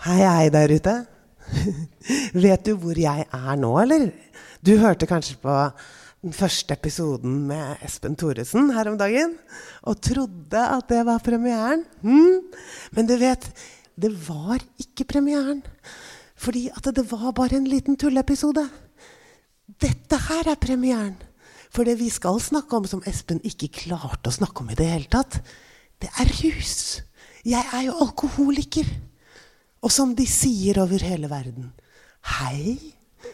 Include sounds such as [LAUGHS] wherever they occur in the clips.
Hei, hei der ute. [LAUGHS] Vet du hvor jeg er nå, eller? Du hørte kanskje på den første episoden med Espen Thoresen her om dagen og trodde at det var premieren. Mm. Men du vet, det var ikke premieren. Fordi at det var bare en liten tulleepisode. Dette her er premieren. For det vi skal snakke om som Espen ikke klarte å snakke om i det hele tatt, det er rus. Jeg er jo alkoholiker. Og som de sier over hele verden Hei,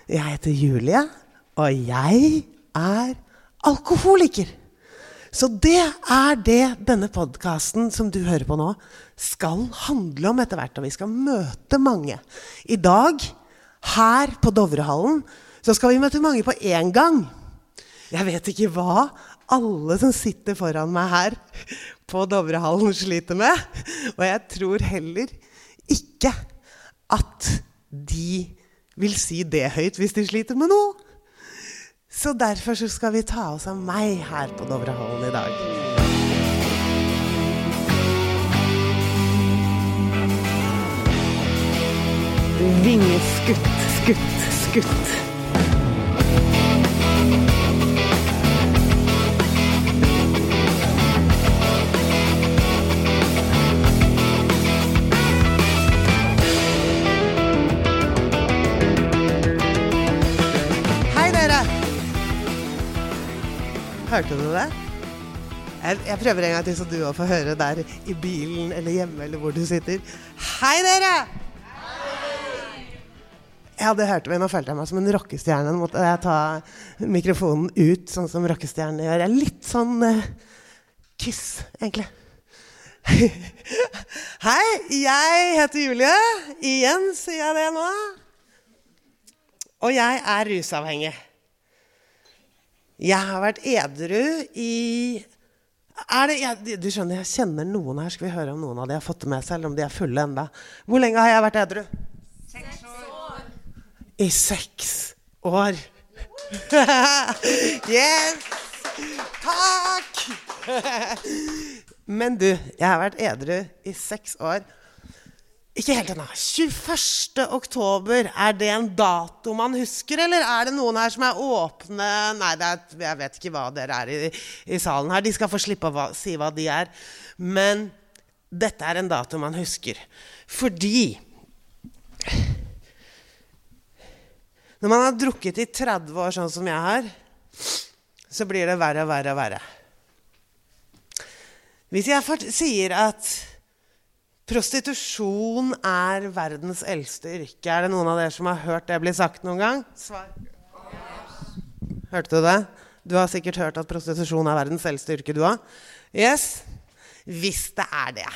jeg heter Julie, og jeg er alkoholiker. Så det er det denne podkasten som du hører på nå, skal handle om etter hvert. Og vi skal møte mange. I dag, her på Dovrehallen, så skal vi møte mange på én gang. Jeg vet ikke hva alle som sitter foran meg her på Dovrehallen, sliter med. Og jeg tror heller ikke at de vil si det høyt hvis de sliter med noe. Så derfor så skal vi ta oss av meg her på Dovrehallen i dag. Vingeskutt, skutt, skutt. Hørte du det? Jeg, jeg prøver en gang til, så du òg får høre der i bilen eller hjemme eller hvor du sitter. Hei, dere! Ja, det hørte vi. Nå følte jeg meg som en rockestjerne. Nå måtte jeg ta mikrofonen ut, sånn som rockestjerner gjør. Jeg er litt sånn uh, kyss, egentlig. [LAUGHS] Hei, jeg heter Julie. Igjen sier jeg det nå. Og jeg er rusavhengig. Jeg har vært edru i er det, jeg, Du skjønner, jeg kjenner noen her. Skal vi høre om noen av de har fått det med seg, eller om de er fulle enda. Hvor lenge har jeg vært edru? Seks år. I seks år. [LAUGHS] yes! Takk! [LAUGHS] Men du, jeg har vært edru i seks år. Ikke helt ennå. 21. oktober, er det en dato man husker, eller er det noen her som er åpne Nei, er, jeg vet ikke hva dere er i, i salen her. De skal få slippe å si hva de er. Men dette er en dato man husker. Fordi Når man har drukket i 30 år, sånn som jeg har, så blir det verre og verre og verre. Hvis jeg sier at Prostitusjon er verdens eldste yrke. Er det noen av dere som har hørt det bli sagt noen gang? Svar. Hørte du det? Du har sikkert hørt at prostitusjon er verdens eldste yrke, du òg? Yes? Hvis det er det,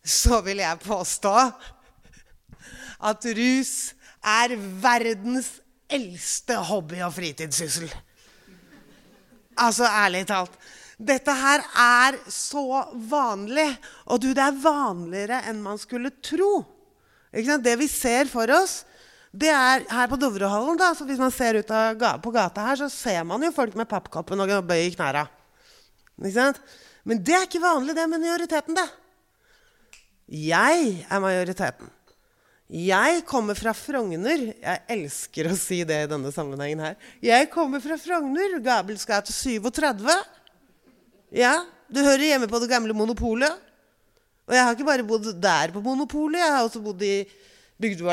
så vil jeg påstå at rus er verdens eldste hobby- og fritidssyssel. Altså, ærlig talt. Dette her er så vanlig. Og du, det er vanligere enn man skulle tro. Det vi ser for oss, det er her på Dovrehallen da, så Hvis man ser ut av, på gata her, så ser man jo folk med pappkoppen og bøy i knæra. Men det er ikke vanlig, det er majoriteten, det. Jeg er majoriteten. Jeg kommer fra Frogner. Jeg elsker å si det i denne sammenhengen her. Jeg kommer fra Frogner. Gabels gate 37. Ja, du hører hjemme på det gamle Monopolet. Og jeg har ikke bare bodd der på Monopolet, jeg har også bodd i Bygdø.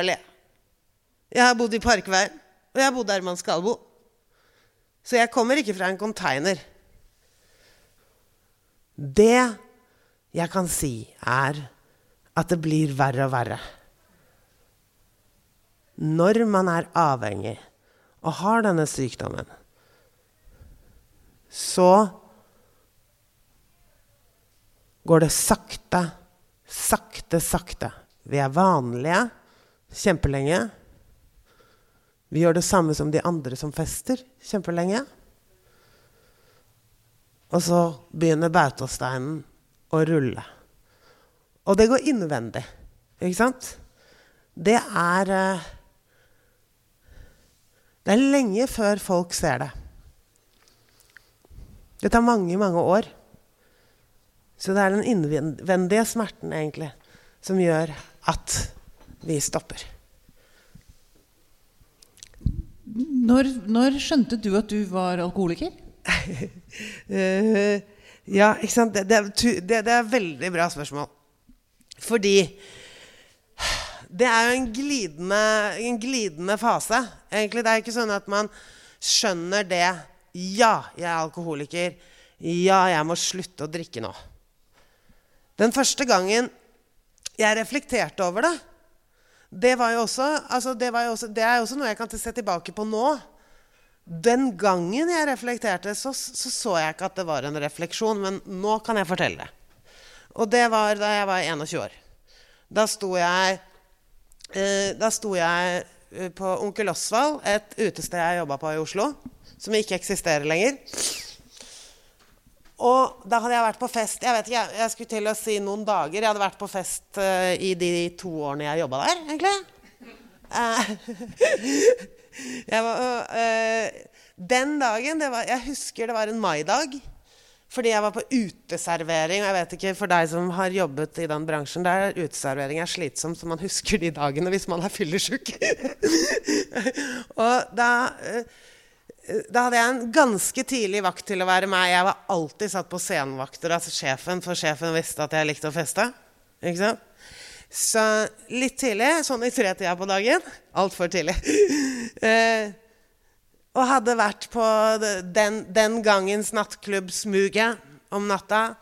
Jeg har bodd i Parkveien, og jeg har bodd der man skal bo. Så jeg kommer ikke fra en container. Det jeg kan si, er at det blir verre og verre. Når man er avhengig og har denne sykdommen, så går det sakte, sakte, sakte Vi er vanlige kjempelenge. Vi gjør det samme som de andre som fester kjempelenge. Og så begynner bautasteinen å rulle. Og det går innvendig, ikke sant? Det er eh, Det er lenge før folk ser det. Det tar mange, mange år. Så det er den innvendige smerten, egentlig, som gjør at vi stopper. Når, når skjønte du at du var alkoholiker? uh, [LAUGHS] ja, ikke sant. Det, det, det, det er veldig bra spørsmål. Fordi det er jo en glidende, en glidende, fase. Egentlig, Det er ikke sånn at man skjønner det. Ja, jeg er alkoholiker. Ja, jeg må slutte å drikke nå. Den første gangen jeg reflekterte over det, det, var jo også, altså det, var jo også, det er jo også noe jeg kan se tilbake på nå. Den gangen jeg reflekterte, så, så, så jeg ikke at det var en refleksjon. Men nå kan jeg fortelle det. Og det var da jeg var 21 år. Da sto jeg, eh, da sto jeg eh, på Onkel Osvald, et utested jeg jobba på i Oslo, som ikke eksisterer lenger. Og da hadde jeg vært på fest Jeg vet jeg, jeg skulle til å si noen dager. Jeg hadde vært på fest uh, i de to årene jeg jobba der, egentlig. [LAUGHS] Uh, var, uh, den dagen var, Jeg husker det var en maidag. Fordi jeg var på uteservering. Og jeg vet ikke, for deg som har jobbet i den bransjen, der uteservering er slitsomt, så man husker de dagene hvis man er fyllesyk. [LAUGHS] og da da hadde jeg en ganske tidlig vakt til å være meg. Jeg var alltid satt på scenevakter av sjefen, for sjefen visste at jeg likte å feste. Ikke sant? Så litt tidlig, sånn i tretida på dagen Altfor tidlig. [LAUGHS] eh, og hadde vært på den, den gangens nattklubbsmuge om natta.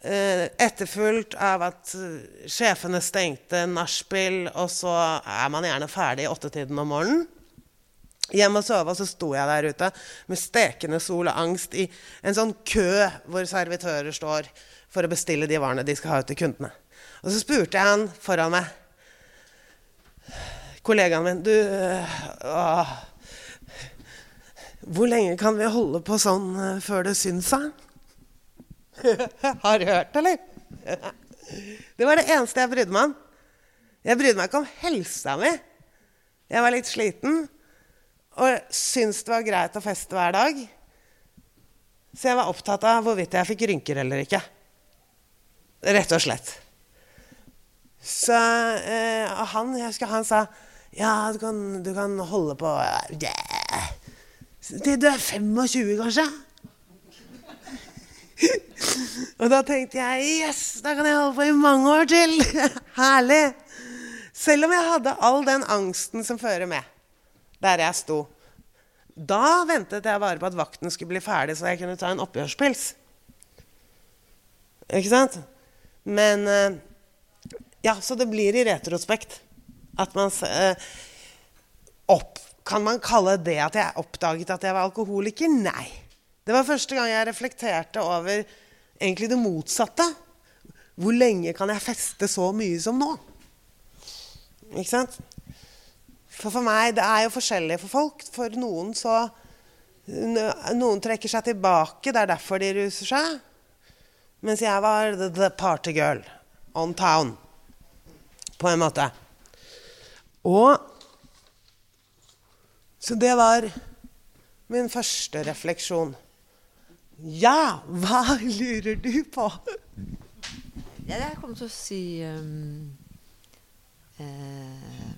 Eh, etterfulgt av at eh, sjefene stengte nachspiel, og så er man gjerne ferdig i åttetiden om morgenen hjem og sove, og så sto jeg der ute med stekende sol og angst i en sånn kø hvor servitører står for å bestille de varene de skal ha ut til kundene. Og så spurte jeg han foran meg, kollegaen min, du å, Hvor lenge kan vi holde på sånn uh, før det syns, han? [LAUGHS] Har du hørt, eller? [LAUGHS] det var det eneste jeg brydde meg om. Jeg brydde meg ikke om helsa mi. Jeg var litt sliten. Og syntes det var greit å feste hver dag. Så jeg var opptatt av hvorvidt jeg fikk rynker eller ikke. Rett og slett. Så eh, han, husker, han sa Ja, du kan, du kan holde på. Til du er 25, kanskje? og da tenkte jeg yes, da kan jeg holde på i mange år til. [LAUGHS] Herlig. Selv om jeg hadde all den angsten som fører med der jeg sto. Da ventet jeg bare på at vakten skulle bli ferdig, så jeg kunne ta en oppgjørspils. Ikke sant? Men eh, Ja, så det blir i retrospekt at man eh, opp, Kan man kalle det at jeg oppdaget at jeg var alkoholiker? Nei. Det var første gang jeg reflekterte over egentlig det motsatte. Hvor lenge kan jeg feste så mye som nå? Ikke sant? For for meg Det er jo forskjellig for folk. For noen så Noen trekker seg tilbake. Det er derfor de ruser seg. Mens jeg var the, the party girl on town. På en måte. Og Så det var min første refleksjon. Ja, hva lurer du på? Ja, jeg kommer til å si um, eh,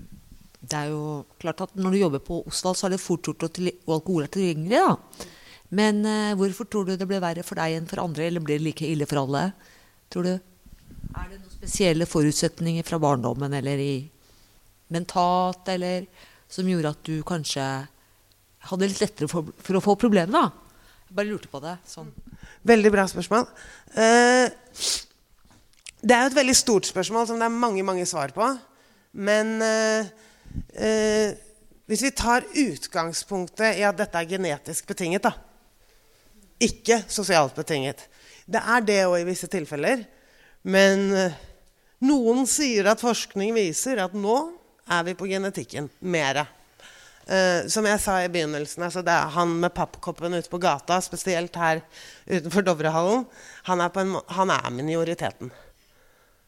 det er jo klart at når du jobber på Osvald, så er det fort gjort og, alkohol er tilgjengelig. da. Men uh, hvorfor tror du det ble verre for deg enn for andre, eller blir det like ille for alle? tror du? Er det noen spesielle forutsetninger fra barndommen eller i mentalt, eller som gjorde at du kanskje hadde litt lettere for, for å få problemer? da? Jeg bare lurte på det. sånn. Veldig bra spørsmål. Uh, det er jo et veldig stort spørsmål som det er mange, mange svar på. Men uh, eh, Hvis vi tar utgangspunktet i at dette er genetisk betinget, da. Ikke sosialt betinget. Det er det òg i visse tilfeller. Men eh, Noen sier at forskning viser at nå er vi på genetikken mere. Uh, som jeg sa i begynnelsen, altså det er han med pappkoppen ute på gata, spesielt her utenfor Dovrehallen, han er, en, han er minoriteten.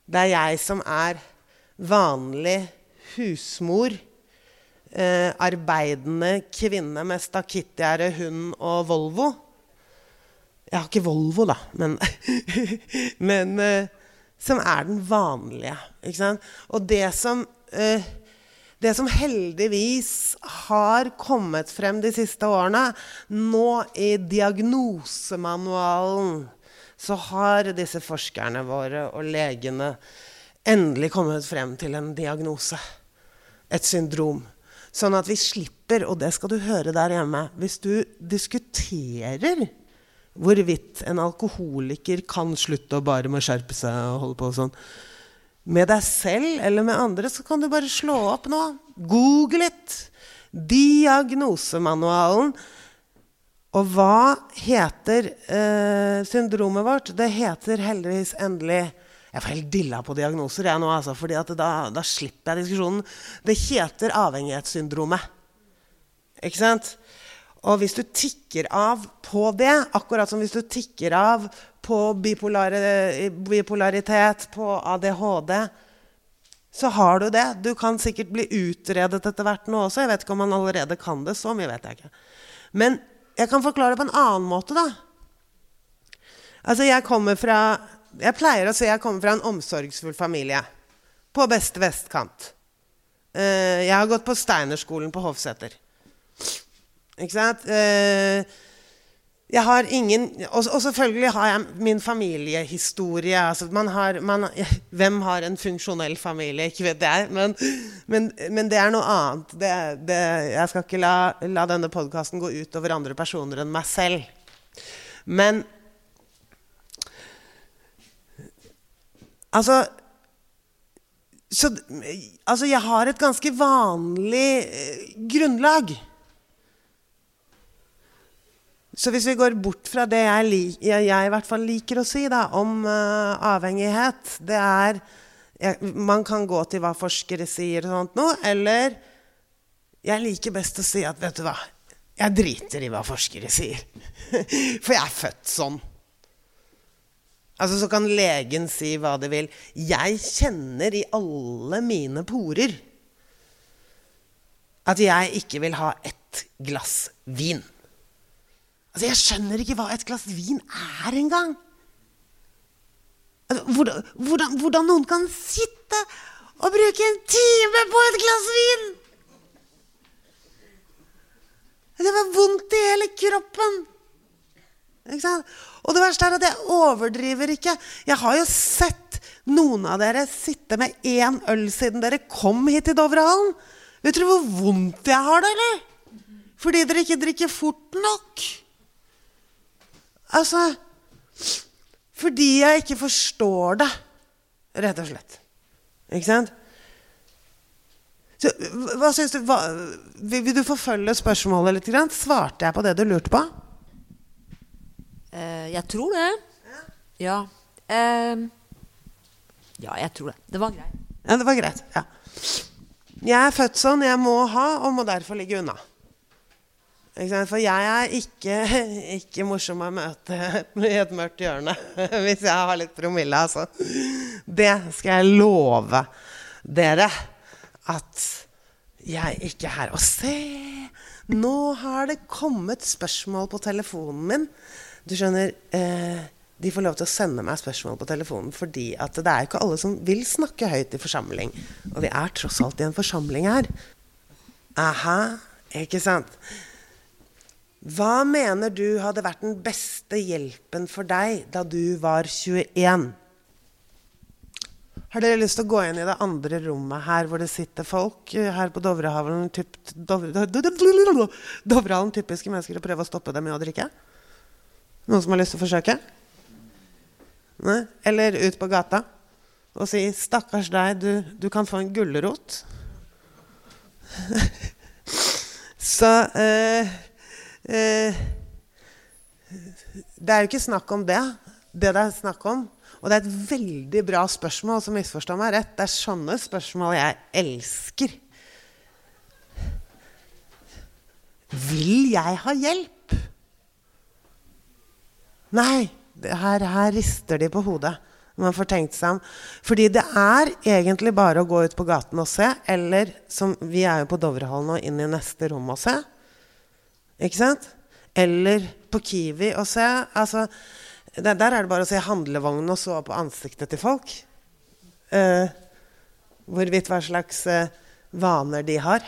Det er jeg som er vanlig husmor, eh, arbeidende kvinne med stakittgjerde, hund og Volvo. Jeg har ikke Volvo, da, men, [LAUGHS] men eh, som er den vanlige. Og det som eh, det som heldigvis har kommet frem de siste årene Nå i diagnosemanualen så har disse forskerne våre og legene endelig kommet frem til en diagnose. Et syndrom. Sånn at vi slipper, og det skal du høre der hjemme Hvis du diskuterer hvorvidt en alkoholiker kan slutte og bare må skjerpe seg og holde på sånn, med deg selv eller med andre, så kan du bare slå opp nå. Google it. Diagnosemanualen. Og hva heter eh, syndromet vårt? Det heter heldigvis endelig Jeg får helt dilla på diagnoser, jeg nå, altså, fordi da, da, slipper jeg diskusjonen. Det heter avhengighetssyndromet. Ikke sant? Og hvis du tikker av på det, akkurat som hvis du tikker av på bipolaritet, på ADHD, så har du det. Du kan sikkert bli utredet etter hvert nå også. Jeg vet ikke om man allerede kan det. Så mye vet jeg ikke. Men jeg kan forklare det på en annen måte, da. Altså, jeg kommer fra Jeg pleier å si jeg kommer fra en omsorgsfull familie. På beste vestkant. Uh, jeg har gått på Steinerskolen på Hofseter. Ikke sant? Uh, jeg har ingen og, og, selvfølgelig har jeg min familiehistorie. Altså har, man, hvem har en funksjonell familie? Ikke vet jeg. Men, men, men det er noe annet. Det, det, jeg skal ikke la, la denne podkasten gå ut over andre personer enn meg selv. Men Altså så, altså, jeg har et ganske vanlig eh, grunnlag. Så hvis vi går bort fra det jeg, jeg, jeg i hvert fall liker å si da, om uh, avhengighet Det er jeg, Man kan gå til hva forskere sier, og sånt noe, eller jeg liker best å si at vet du hva, jeg driter i hva forskere sier. [LAUGHS] For jeg er født sånn. Altså Så kan legen si hva de vil. Jeg kjenner i alle mine porer at jeg ikke vil ha ett glass vin. Altså, Jeg skjønner ikke hva et glass vin er engang. Altså, hvordan, hvordan, hvordan noen kan sitte og bruke en time på et glass vin! Det var vondt i hele kroppen. Ikke sant? Og det verste er at jeg overdriver ikke. Jeg har jo sett noen av dere sitte med én øl siden dere kom hit til Dovrehallen. Vet dere hvor vondt jeg har det, eller? Fordi dere ikke drikker fort nok. Altså Fordi jeg ikke forstår det, rett og slett. Ikke sant? Så, hva synes du, hva, vil, vil, du forfølge spørsmålet litt? Svarte jeg på det du lurte på? Uh, jeg tror det. Ja. Uh, ja, jeg tror det. Det var greit. Ja, det var greit. Ja. Jeg er født sånn. Jeg må ha, og må derfor ligge unna. For jeg er ikke, [LAUGHS] ikke, morsom å møte [LAUGHS] i et mørkt hjørne [LAUGHS] hvis jeg har litt promille. Altså. Det skal jeg love dere at jeg ikke er. Og se! Nå har det kommet spørsmål på telefonen min. Du skjønner, eh, De får lov til å sende meg spørsmål på telefonen fordi at det er ikke alle som vil snakke høyt i forsamling. Og vi er tross alt i en forsamling her. Aha, ikke sant? Hva mener du hadde vært den beste hjelpen for deg da du var 21? Har dere lyst til å gå inn i det andre rommet her hvor det sitter folk? Her på Dovrehavlen, typ, Dovrehallen typiske mennesker og prøve å stoppe dem i å drikke? Noen som har lyst til å forsøke? Nei? Eller ut på gata og si 'Stakkars deg, du, du kan få en gulrot'. [LAUGHS] Så eh, Eh, det er jo ikke snakk om det. Det det er snakk om, og det er et veldig bra spørsmål, som misforstår meg rett. Det er sånne spørsmål jeg elsker. Vil jeg ha hjelp? Nei. Her, her, rister de på hodet. Man får tenkt seg om. Fordi det er egentlig bare å gå ut på gaten og se, eller som Vi er jo på Dovrehallen og inn i neste rom og se. Ikke sant? Eller på Kiwi og se. Altså, der, der, er det bare å se handlevognen og så på ansiktet til folk. Eh, hvorvidt hva slags eh, vaner de har.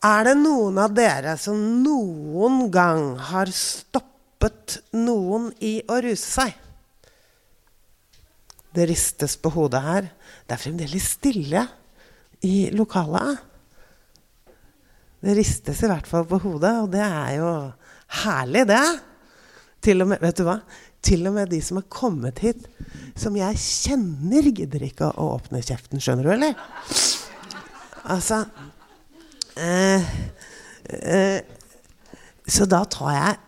Er det noen av dere som noen gang har stoppet noen i å ruse seg? Det ristes på hodet her. Det er fremdeles stille i lokalet. Det ristes i hvert fall på hodet, og det er jo herlig, det. Til og med, vet du hva? Til og med de som har kommet hit, som jeg kjenner, gidder ikke å åpne kjeften. Skjønner du, eller? Altså eh, eh, Så da tar jeg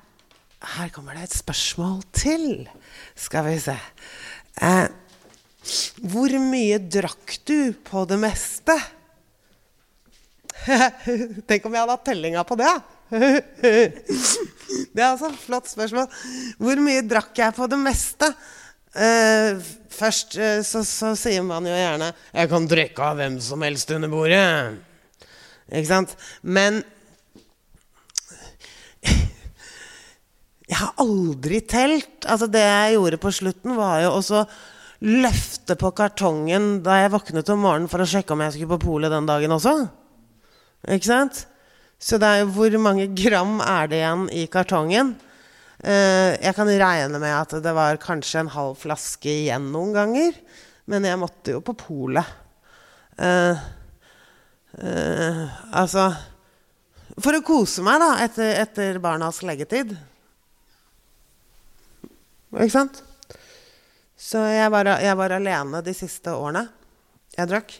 Her kommer det et spørsmål til. Skal vi se. Eh, hvor mye drakk du på det meste? [LAUGHS] Tenk om jeg hadde hatt tellinga på det. [LAUGHS] det er altså et flott spørsmål. Hvor mye drakk jeg på det meste? Uh, først uh, så, så, sier man jo gjerne 'Jeg kan drikke av hvem som helst under bordet'. Ikke sant? Men jeg har aldri telt. Altså Det jeg gjorde på slutten, var jo også løfte på kartongen da jeg våknet om morgenen for å sjekke om jeg skulle på polet den dagen også. Ikke sant? Så det er jo hvor mange gram er det igjen i kartongen? Uh, jeg kan regne med at det var kanskje en halv flaske igjen noen ganger. Men jeg måtte jo på polet. Uh, uh, altså For å kose meg, da, etter, etter barnas leggetid. Ikke sant? Så jeg var, jeg var, alene de siste årene jeg drakk.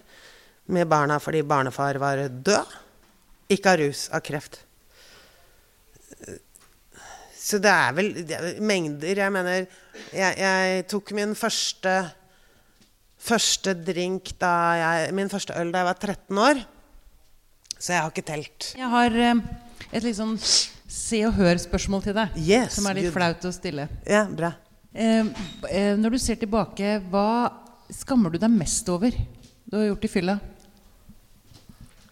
Med barna fordi barnefar var død. Ikke av rus, av kreft. Så det er vel det er mengder. Jeg mener jeg, jeg, tok min første første drink da jeg Min første øl da jeg var 13 år. Så jeg har ikke telt. Jeg har eh, et litt sånn se og hør-spørsmål til deg. Yes, som er litt good. flaut å stille. Ja, bra. Eh, eh, når du ser tilbake, hva skammer du deg mest over du har gjort i fylla?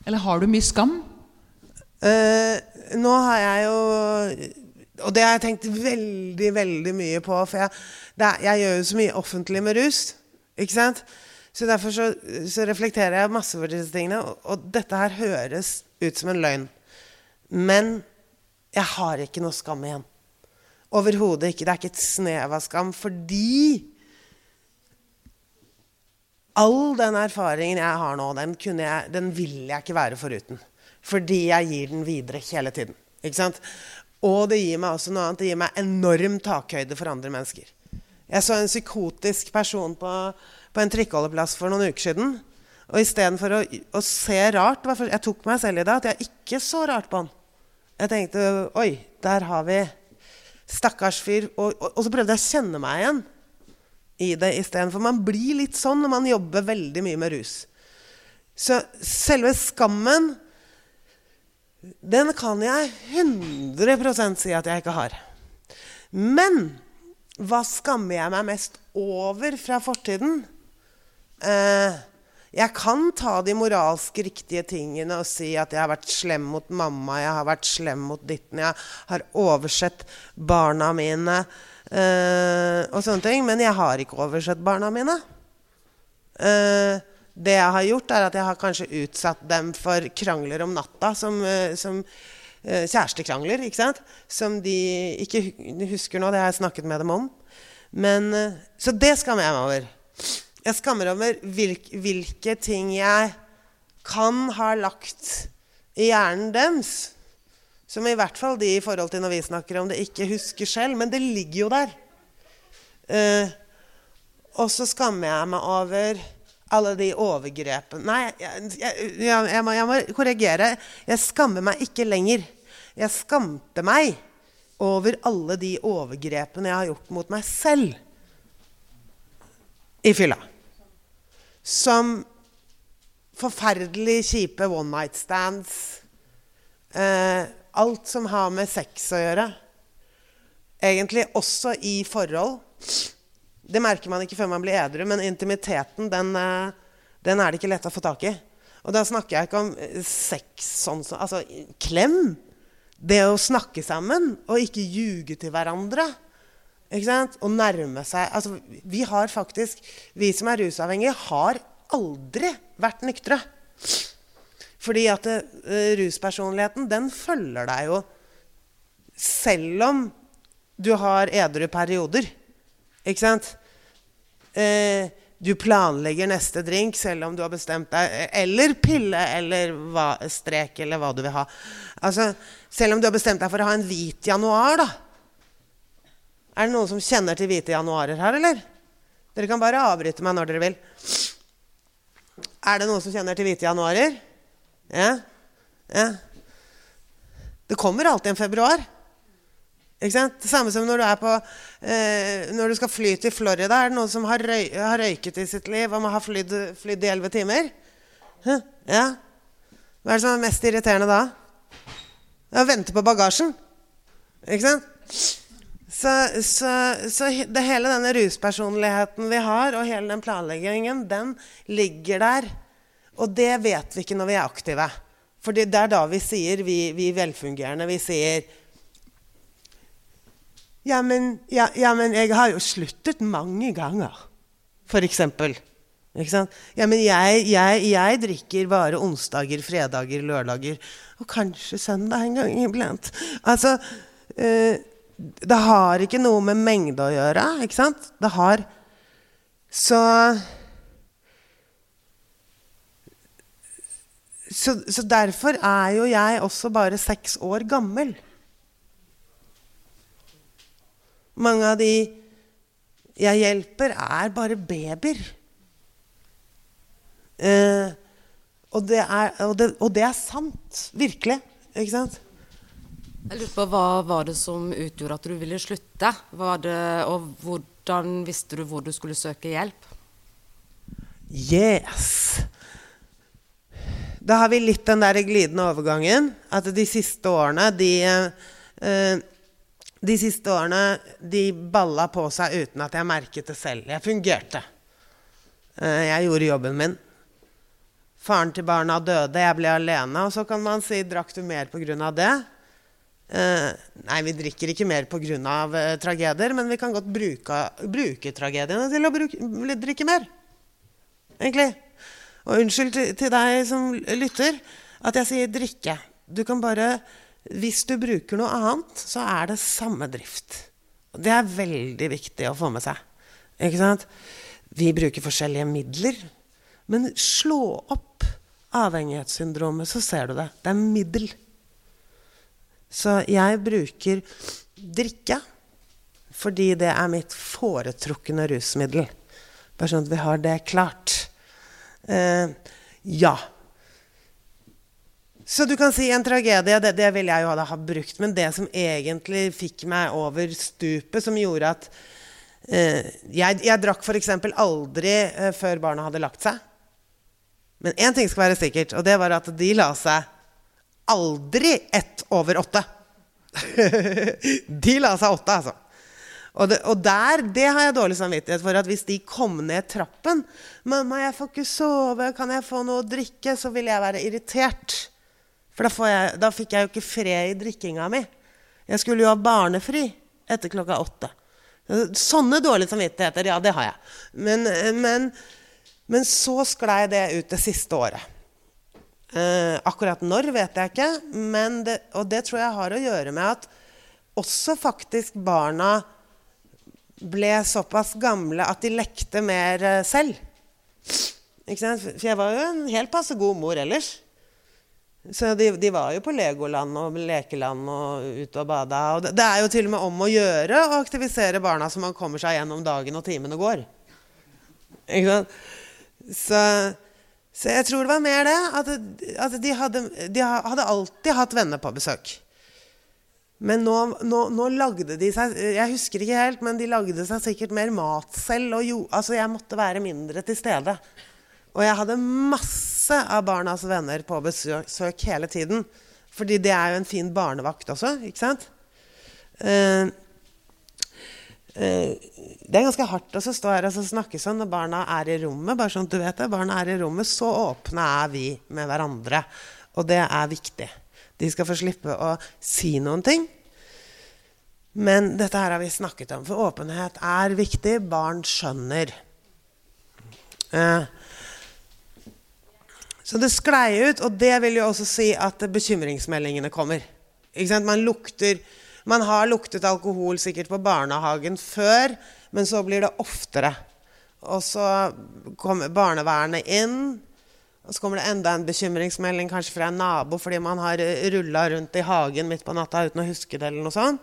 Eller har du mye skam? Eh, nå har jeg jo Og det har jeg tenkt veldig, veldig mye på. For jeg, er, jeg gjør jo så mye offentlig med rus. Ikke sant? Så derfor så, så reflekterer jeg masse over disse tingene. Og, og dette her høres ut som en løgn. Men jeg har ikke noe skam igjen. Overhodet ikke. Det er ikke et snev av skam. Fordi all den erfaringen jeg har nå, den, jeg, den vil jeg ikke være foruten. Fordi jeg gir den videre hele tiden. Ikke sant? Og det gir meg også noe annet. Det gir meg enorm takhøyde for andre mennesker. Jeg så en psykotisk person på, på en trikkeholdeplass for noen uker siden. Og istedenfor å, å se rart Jeg tok meg selv i det at jeg ikke så rart på han. Jeg tenkte Oi, der har vi Stakkars fyr. Og, og, og, så prøvde jeg å kjenne meg igjen i det istedenfor. Man blir litt sånn når man jobber veldig mye med rus. Så selve skammen, den kan jeg 100% si at jeg ikke har. Men hva skammer jeg meg mest over fra fortiden? Eh, jeg kan ta de moralsk riktige tingene og si at jeg har vært slem mot mamma, jeg har vært slem mot ditten, jeg har oversett barna mine uh, og sånne ting. Men jeg har ikke oversett barna mine. Uh, det jeg har gjort, er at jeg har kanskje utsatt dem for krangler om natta som, uh, som kjærestekrangler, ikke sant? Som de ikke husker nå. Det har jeg snakket med dem om. Men, så det skammer jeg meg over. Jeg skammer over hvilke, hvilke ting jeg kan ha lagt i hjernen deres. Som i hvert fall de i forhold til når vi snakker om det, ikke husker selv. Men det ligger jo der. Uh, og så skammer jeg meg over alle de overgrepene Nei, jeg, jeg, jeg, må, jeg, må, korrigere. Jeg skammer meg ikke lenger. Jeg skamte meg over alle de overgrepene jeg har gjort mot meg selv. i fylla. Som forferdelig kjipe one night stands. Eh, alt som har med sex å gjøre. Egentlig også i forhold. Det merker man ikke før man blir edru, men intimiteten, den, eh, den er det ikke lett å få tak i. Og da snakker jeg ikke om eh, sex sånn som Altså klem. Det å snakke sammen og ikke ljuge til hverandre. Ikke sant? Å nærme seg Altså, vi har faktisk Vi som er rusavhengige, har aldri vært nyktre. Fordi at uh, ruspersonligheten, den følger deg jo selv om du har edru perioder. Ikke sant? Uh, du planlegger neste drink selv om du har bestemt deg Eller pille eller hva, strek eller hva du vil ha. Altså, selv om du har bestemt deg for å ha en hvit januar, da. Er det noen som kjenner til hvite januarer her, eller? Dere kan bare avbryte meg når dere vil. Er det noen som kjenner til hvite januarer? Ja? ja. Det kommer alltid en februar. Ikke sant? Det samme som når du, på, eh, når du skal fly til Florida. Er det noen som har, røy, har røyket i sitt liv og må ha flydd, flydd i elleve timer? Huh? Ja. Hva er det som er mest irriterende da? Å vente på bagasjen. Ikke sant? Så, så, så det, hele denne ruspersonligheten vi har, og hele den planleggingen, den ligger der. Og det vet vi ikke når vi er aktive. For det er da vi sier, vi, vi velfungerende, vi sier ja men, ja, ja men, jeg har jo sluttet mange ganger, for eksempel. Ikke sant? Ja, men jeg, jeg, jeg, drikker bare onsdager, fredager, lørdager og kanskje søndag en gang iblant. Altså eh, Det har ikke noe med mengde å gjøre, ikke sant? Det har Så så, så derfor er jo jeg også bare seks år gammel. Mange av de jeg hjelper, er bare babyer. Eh, og, og, og, det er, sant. Virkelig. Ikke sant? Jeg lurer på, Hva var det som utgjorde at du ville slutte? Det, og hvordan visste du hvor du skulle søke hjelp? Yes. Da har vi litt den der glidende overgangen. At de siste årene, de eh, de siste årene de balla på seg uten at jeg merket det selv. Jeg fungerte. Eh, jeg gjorde jobben min. Faren til barna døde, jeg ble alene. Og så kan man si drakk du mer pga. det? Eh, nei, vi drikker ikke mer pga. Uh, tragedier, men vi kan godt bruke, bruke tragediene til å bruke, drikke mer. Egentlig. Og unnskyld til, til deg som lytter at jeg sier drikke. Du kan bare hvis du bruker noe annet, så er det samme drift. Det er veldig viktig å få med seg. Ikke sant? Vi bruker forskjellige midler. Men slå opp avhengighetssyndromet, så ser du det. Det er middel. Så jeg bruker drikke fordi det er mitt foretrukne rusmiddel. Bare sånn at vi har det klart. Eh, ja. Så du kan si en tragedie, det, det ville jeg jo ha brukt. Men det som egentlig fikk meg over stupet, som gjorde at eh, Jeg, jeg drakk f.eks. aldri eh, før barna hadde lagt seg. Men én ting skal være sikkert, og det var at de la seg aldri ett over åtte. [LAUGHS] de la seg åtte, altså. Og, det, og, der, det har jeg dårlig samvittighet for. At hvis de kom ned trappen 'Mamma, jeg får ikke sove. Kan jeg få noe å drikke?' Så vil jeg være irritert. For da, jeg, da, fikk jeg jo ikke fred i drikkinga mi. Jeg skulle jo ha barnefri etter klokka åtte. Sånne dårlige samvittigheter, ja, det har jeg. Men, men, men så sklei det ut det siste året. Eh, akkurat når vet jeg ikke, det, og det tror jeg har å gjøre med at også faktisk barna ble såpass gamle at de lekte mer eh, selv. For jeg var jo en helt passe god mor ellers. Så de, de, var jo på Legoland og lekeland og ute og bada. Og det, det, er jo til og med om å gjøre å aktivisere barna så man kommer seg gjennom dagen og timene går. Ikke sant? Så, så, jeg tror det var mer det. At, at de, hadde, de, hadde, alltid hatt venner på besøk. Men nå, nå, nå lagde de seg Jeg husker ikke helt, men de lagde seg sikkert mer mat selv. Og jo, altså jeg måtte være mindre til stede. Og jeg hadde masse av barnas venner på besøk hele tiden. Fordi det er jo en fin barnevakt også, ikke sant? Uh, det er ganske hardt å stå her og snakke sånn når barna er i rommet. bare sånn at du vet det, Barna er i rommet, så åpne er vi med hverandre. Og det er viktig. De skal få slippe å si noen ting. Men dette her har vi snakket om, for åpenhet er viktig. Barn skjønner. Eh, så det sklei ut, og det vil jo også si at bekymringsmeldingene kommer. Man, lukter, man har luktet alkohol sikkert på barnehagen før, men så blir det oftere. Og så kommer barnevernet inn. Og så kommer det enda en bekymringsmelding kanskje fra en nabo fordi man har rulla rundt i hagen midt på natta uten å huske det. eller noe sånt.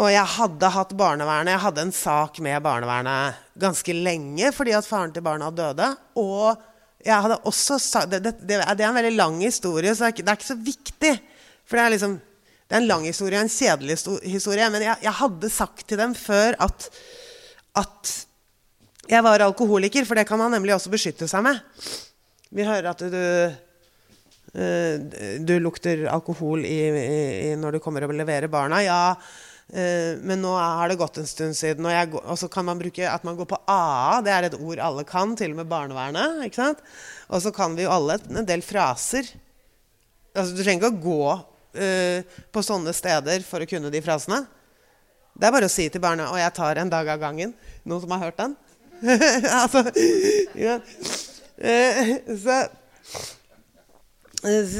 Og jeg hadde hatt barnevernet. Jeg hadde en sak med barnevernet ganske lenge fordi at faren til barna døde. Og jeg hadde også det, det, det, er en veldig lang historie, så det er ikke, det er ikke så viktig. For det er liksom det er en lang historie, en kjedelig historie. Men jeg, jeg hadde sagt til dem før at, at jeg var alkoholiker, for det kan man nemlig også beskytte seg med. Vi hører at du, uh, du lukter alkohol i, i, når du kommer og leverer barna. Ja, uh, men nå har det gått en stund siden. Og, jeg, og, så kan man bruke at man går på AA. Det er et ord alle kan, til og med barnevernet. Og så kan vi jo alle en del fraser. Altså, du trenger ikke å gå uh, på sånne steder for å kunne de frasene. Det er bare å si til barna 'Og jeg tar en dag av gangen'. Noen som har hørt den? [LAUGHS] altså ja. uh, så,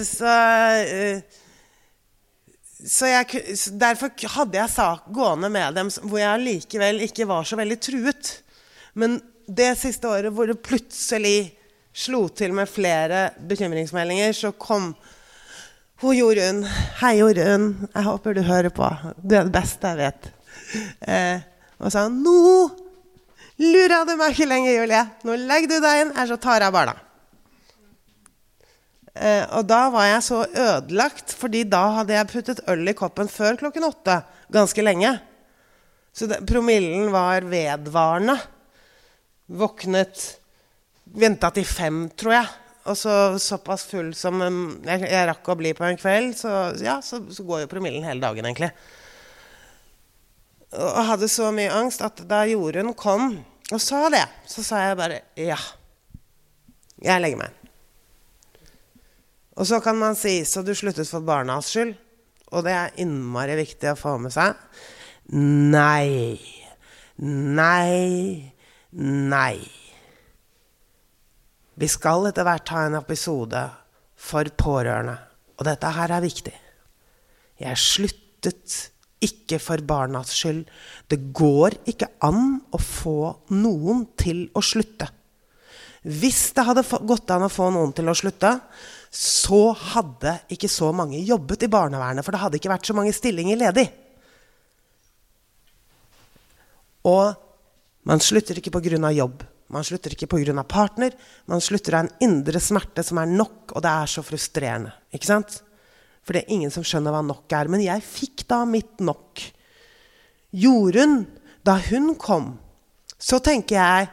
så, eh, så jeg, Derfor hadde jeg sak gående med dem hvor jeg likevel ikke var så veldig truet. Men det siste året hvor det plutselig slo til med flere bekymringsmeldinger, så kom hun Jorunn. Hei, Jorunn. Jeg håper du hører på. Du er det beste jeg vet. Eh, og sa nå Lurer du meg ikke lenger, Julie. Nå legger du deg inn, her så tar jeg barna. Eh, og da var jeg så ødelagt, fordi da hadde jeg puttet øl i koppen før klokken åtte. Ganske lenge. Så det, promillen var vedvarende. Våknet Venta til fem, tror jeg. Og så såpass full som jeg, jeg, rakk å bli på en kveld, så, ja, så, så går jo promillen hele dagen, egentlig. Og hadde så mye angst at da Jorunn kom og sa det, så sa jeg bare ja. Jeg legger meg. Og så kan man si så du sluttet for barnas skyld. Og det er innmari viktig å få med seg. Nei. Nei. Nei. Vi skal etter hvert ha en episode for pårørende. Og dette her er viktig. Jeg sluttet ikke for barnas skyld. Det går ikke an å få noen til å slutte. Hvis det hadde gått an å få noen til å slutte, så hadde ikke så mange jobbet i barnevernet. For det hadde ikke vært så mange stillinger ledig. Og man slutter ikke pga. jobb. Man slutter ikke pga. partner. Man slutter av en indre smerte som er nok, og det er så frustrerende. Ikke sant? For det er ingen som skjønner hva nok er. Men jeg fikk da mitt nok. Jorunn, da hun kom, så tenker jeg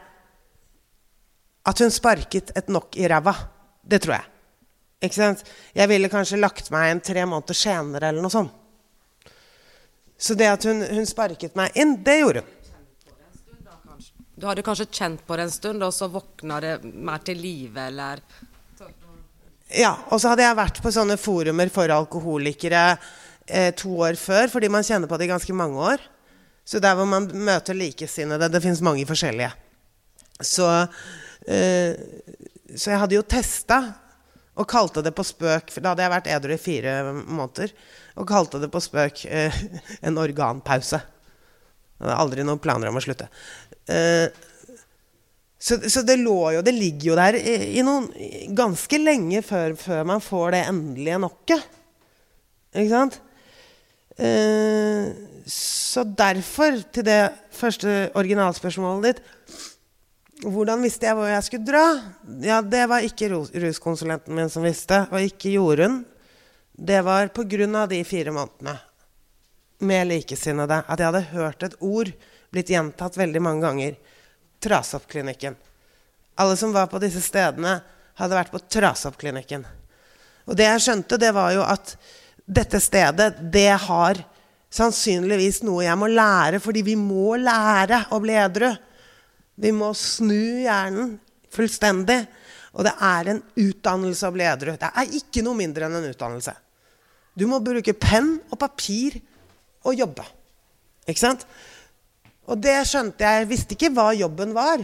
at hun sparket et nok i ræva. Det tror jeg. Ikke sant? Jeg ville kanskje lagt meg en tre måneder senere eller noe sånt. Så det at hun, hun sparket meg inn, det gjorde hun. Du hadde kanskje kjent på det en stund, og så våkna det mer til live, eller ja, og så hadde jeg vært på sånne forumer for alkoholikere eh, to år før, fordi man kjenner på det i ganske mange år. Så der hvor man møter likesinnede Det fins mange forskjellige. Så, eh, så jeg hadde jo testa og kalte det på spøk for Da hadde jeg vært edru i fire måneder. Og kalte det på spøk eh, [LAUGHS] en organpause. Jeg hadde aldri noen planer om å slutte. Eh, så, så, det lå jo Det ligger jo der i, i noen, ganske lenge før, før, man får det endelige nokket. Ikke sant? Eh, så derfor, til det første originalspørsmålet ditt Hvordan visste jeg hvor jeg skulle dra? Ja, Det var ikke ruskonsulenten min som visste, og ikke Jorunn. det var på grunn av de fire månedene med likesinnede at jeg hadde hørt et ord blitt gjentatt veldig mange ganger. Trasoppklinikken. Alle som var på disse stedene, hadde vært på Trasoppklinikken. Og det jeg skjønte, det var jo at dette stedet, det har sannsynligvis noe jeg må lære, fordi vi må lære å bli edru. Vi må snu hjernen fullstendig. Og det er en utdannelse å bli edru. Det er ikke noe mindre enn en utdannelse. Du må bruke penn og papir og jobbe. Ikke sant? Og det skjønte jeg. Jeg visste ikke hva jobben var.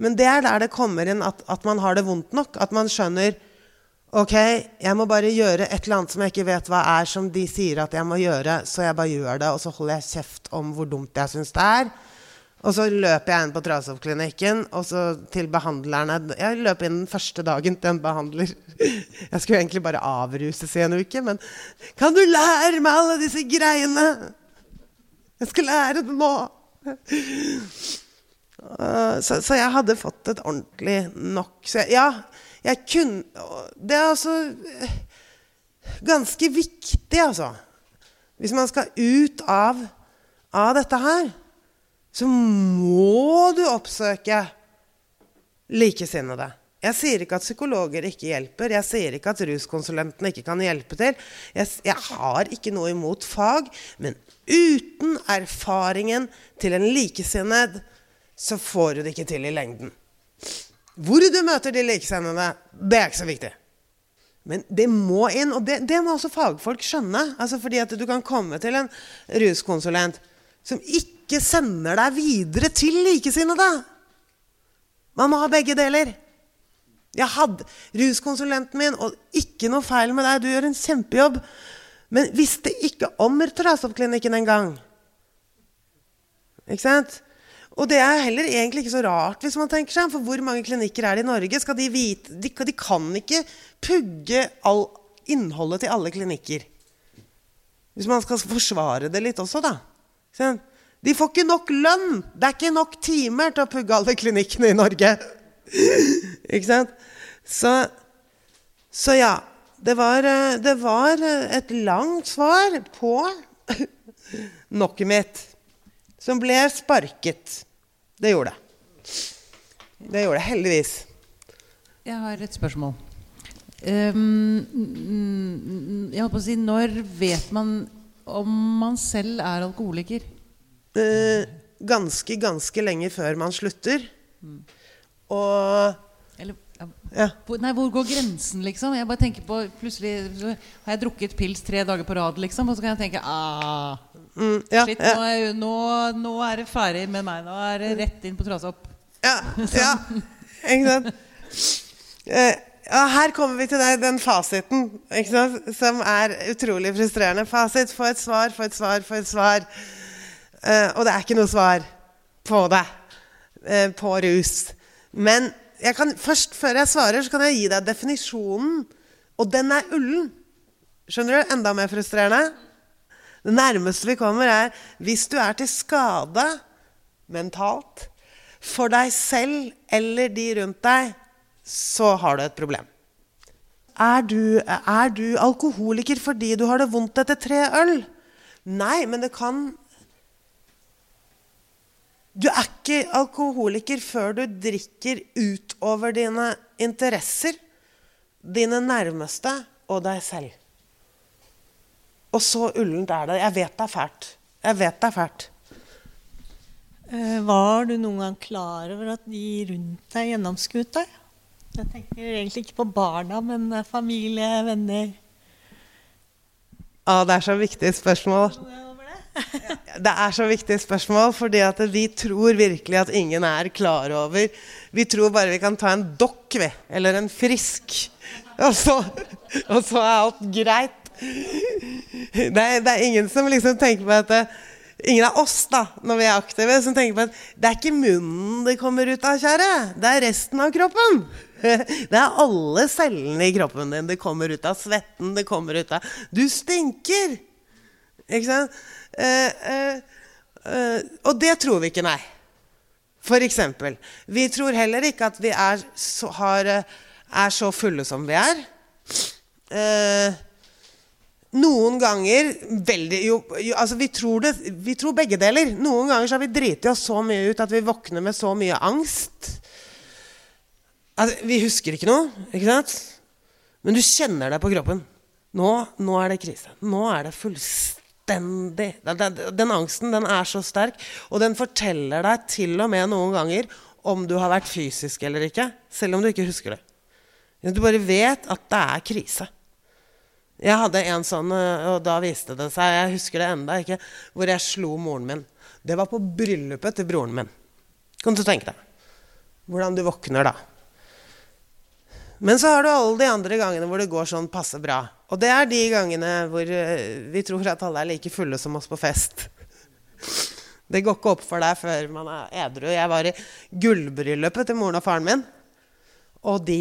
Men det er der det kommer inn at, at man har det vondt nok. At man skjønner Ok, jeg må bare gjøre et eller annet som jeg ikke vet hva er, som de sier at jeg må gjøre, så jeg bare gjør det, og så holder jeg kjeft om hvor dumt jeg syns det er. Og så løper jeg inn på Trasoppklinikken og til behandlerne. Jeg løp inn den første dagen til en behandler. [LAUGHS] Jeg skulle egentlig bare avruses i en uke, men Kan du lære meg alle disse greiene? Jeg skal lære det nå. Så, så jeg hadde fått et ordentlig nok. Så jeg, ja, jeg kunne Det er altså ganske viktig, altså. Hvis man skal ut av, av dette her, så må du oppsøke likesinnede. Jeg sier ikke at psykologer ikke hjelper. Jeg sier ikke at ruskonsulentene ikke kan hjelpe til. Jeg, jeg, har ikke noe imot fag, men uten erfaringen til en likesinnet, så får du det ikke til i lengden. Hvor du møter de likesinnede, det er ikke så viktig. Men det må inn, og det, det må også fagfolk skjønne. Altså fordi at du kan komme til en ruskonsulent som ikke sender deg videre til likesinnede. Man må ha begge deler. Jeg hadde ruskonsulenten min, og ikke noe feil med deg, du gjør en kjempejobb, men visste ikke om Trasoppklinikken engang. Ikke sant? Og det er heller egentlig ikke så rart, hvis man tenker seg, for hvor mange klinikker er det i Norge? Skal de, vite, de, de kan ikke pugge all innholdet til alle klinikker. Hvis man skal forsvare det litt også, da. De får ikke nok lønn! Det er ikke nok timer til å pugge alle klinikkene i Norge. [LAUGHS] ikke sant? Så, så ja. Det var, eh, det var, eh, et langt svar på [LAUGHS] nokket mitt, som ble sparket. Det gjorde det. Det gjorde det, heldigvis. Jeg har et spørsmål. Um, jeg holdt på å si Når vet man om man selv er alkoholiker? Eh, ganske, ganske lenge før man slutter. Og Eller, ja. Hvor- Nei, hvor går grensen, liksom? Jeg bare tenker på Plutselig har jeg drukket pils tre dager på rad, liksom, og så kan jeg tenke ah, Mm, ja, slitt, ja, nå, er, nå, nå er det ferdig med meg. Nå er det rett inn på Trasopp. ja, ja. [LAUGHS] Ikke sant? Eh, ja, her kommer vi til deg, den fasiten, som er utrolig frustrerende. Fasit få et svar, få et svar, få et svar. Uh, og det er ikke noe svar på det. Uh, på rus. Men kan, først, før jeg svarer, så kan jeg gi deg definisjonen. Og den er ullen. Skjønner du? Enda mer frustrerende. Det nærmeste vi kommer, er hvis du er til skade mentalt for deg selv eller de rundt deg, så har du et problem. Er du, er du alkoholiker fordi du har det vondt etter tre øl? Nei, men det kan Du er ikke alkoholiker før du drikker utover dine interesser, dine nærmeste og deg selv. Og så ullent er det. Jeg vet det er fælt. Jeg vet det er fælt. Eh, Var du noen gang klar over at de rundt deg gjennomskuet deg? Jeg tenker egentlig ikke på barna, men eh, familie, venner. Ja, det er så viktig spørsmål. [LAUGHS] Det? Er så viktig spørsmål, fordi at vi tror virkelig at ingen er klar over Vi tror bare vi kan ta en dokk, vi. Eller en frisk. Og så, og så er alt greit. Det er, det er ingen som liksom tenker på at det, Ingen av oss, da, når vi er aktive, som tenker på at det er ikke munnen det kommer ut av, kjære. Det er resten av kroppen. Det er alle cellene i kroppen din det kommer ut av. Svetten det kommer ut av. Du stinker! Ikke sant? Eh, eh, eh, og det tror vi ikke, nei. For eksempel. Vi tror heller ikke at vi er så, har, eh, er så fulle som vi er. Eh, noen ganger veldig jo, jo, altså vi tror, det, vi tror begge deler. Noen ganger så har vi driti oss så mye ut at vi våkner med så mye angst. Altså, vi husker ikke noe, ikke sant? Men du kjenner det på kroppen. Nå, nå er det krise. Nå er det fullstendig Den angsten den er så sterk, og den forteller deg til og med noen ganger om du har vært fysisk eller ikke, selv om du ikke husker det. Du bare vet at det er krise. Jeg hadde en sånn, og da viste det seg Jeg husker det enda ikke. Hvor jeg slo moren min. Det var på bryllupet til broren min. Kan du tenke deg? Hvordan du våkner da. Men så har du alle de andre gangene hvor det går sånn passe bra. Og det er de gangene hvor vi tror at alle er like fulle som oss på fest. [LAUGHS] Det går ikke opp for deg før man er edru. Jeg var i gullbryllupet til moren og faren min. Og de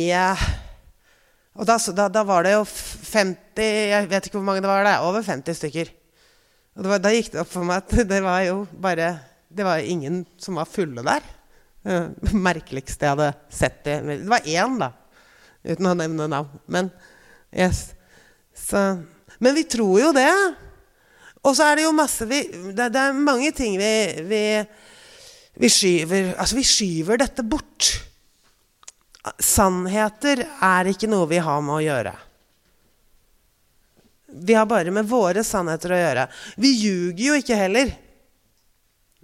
Og da, da, da, var det jo 50 Jeg vet ikke hvor mange det var. der, Over 50 stykker. Og var, da gikk det opp for meg at [LAUGHS] det var jo bare Det var ingen som var fulle der. Det [LAUGHS] merkeligste jeg hadde sett det. Det var én, da uten å nevne navn. Men, yes. så, men vi tror jo det. Og så er det jo masse vi, det, det, er mange ting vi, vi, vi skyver Altså, vi skyver dette bort. Sannheter er ikke noe vi har med å gjøre. Vi har bare med våre sannheter å gjøre. Vi ljuger jo ikke heller.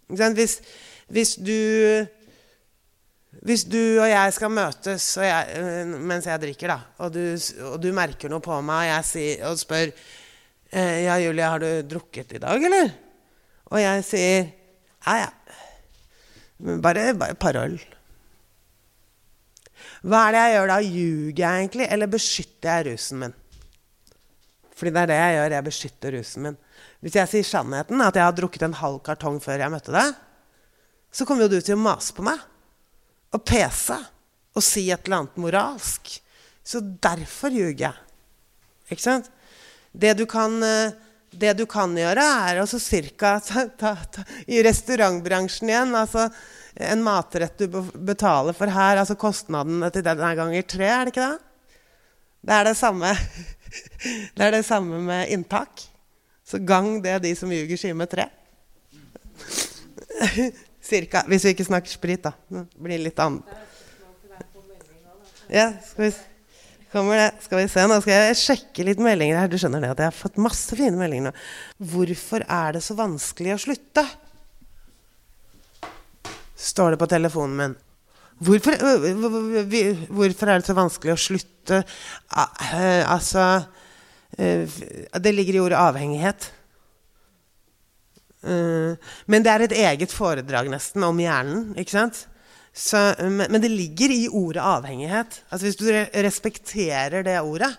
Hvis, hvis du hvis du og jeg skal møtes jeg, øh, mens jeg drikker, da, og du, og du, merker noe på meg, og jeg sier, og spør eh, Ja, Julie, har du drukket i dag, eller? Og jeg sier Ja, ja. Bare, bare et par øl. Hva er det jeg gjør da? Ljuger jeg egentlig, eller beskytter jeg rusen min? Fordi det er det jeg gjør. Jeg beskytter rusen min. Hvis jeg sier sannheten, at jeg har drukket en halv kartong før jeg møtte deg, så kommer jo du til å mase på meg å pese og si et eller annet moralsk. Så derfor ljuger jeg. Ikke sant? Det du kan, eh, det du kan gjøre, er altså cirka [LAUGHS] I restaurantbransjen igjen altså En matrett du betaler for her, altså kostnaden til den er ganger tre, er det ikke det? Det er det samme, [LAUGHS] det er det samme med inntak. Så gang det de som ljuger, sier med tre. [LAUGHS] Cirka. Hvis vi ikke snakker sprit, da. Det blir litt annet. Ja, skal vi, kommer det. Skal vi se, nå skal jeg sjekke litt meldinger her. Du skjønner det at jeg har fått masse fine meldinger nå. Hvorfor er det så vanskelig å slutte? Står det på telefonen min. Hvorfor, hvorfor er det så vanskelig å slutte? Altså Det ligger i ordet avhengighet. Uh, men det er et eget foredrag nesten om hjernen. ikke sant? Så, men, men, det ligger i ordet avhengighet. Altså Hvis du respekterer det ordet,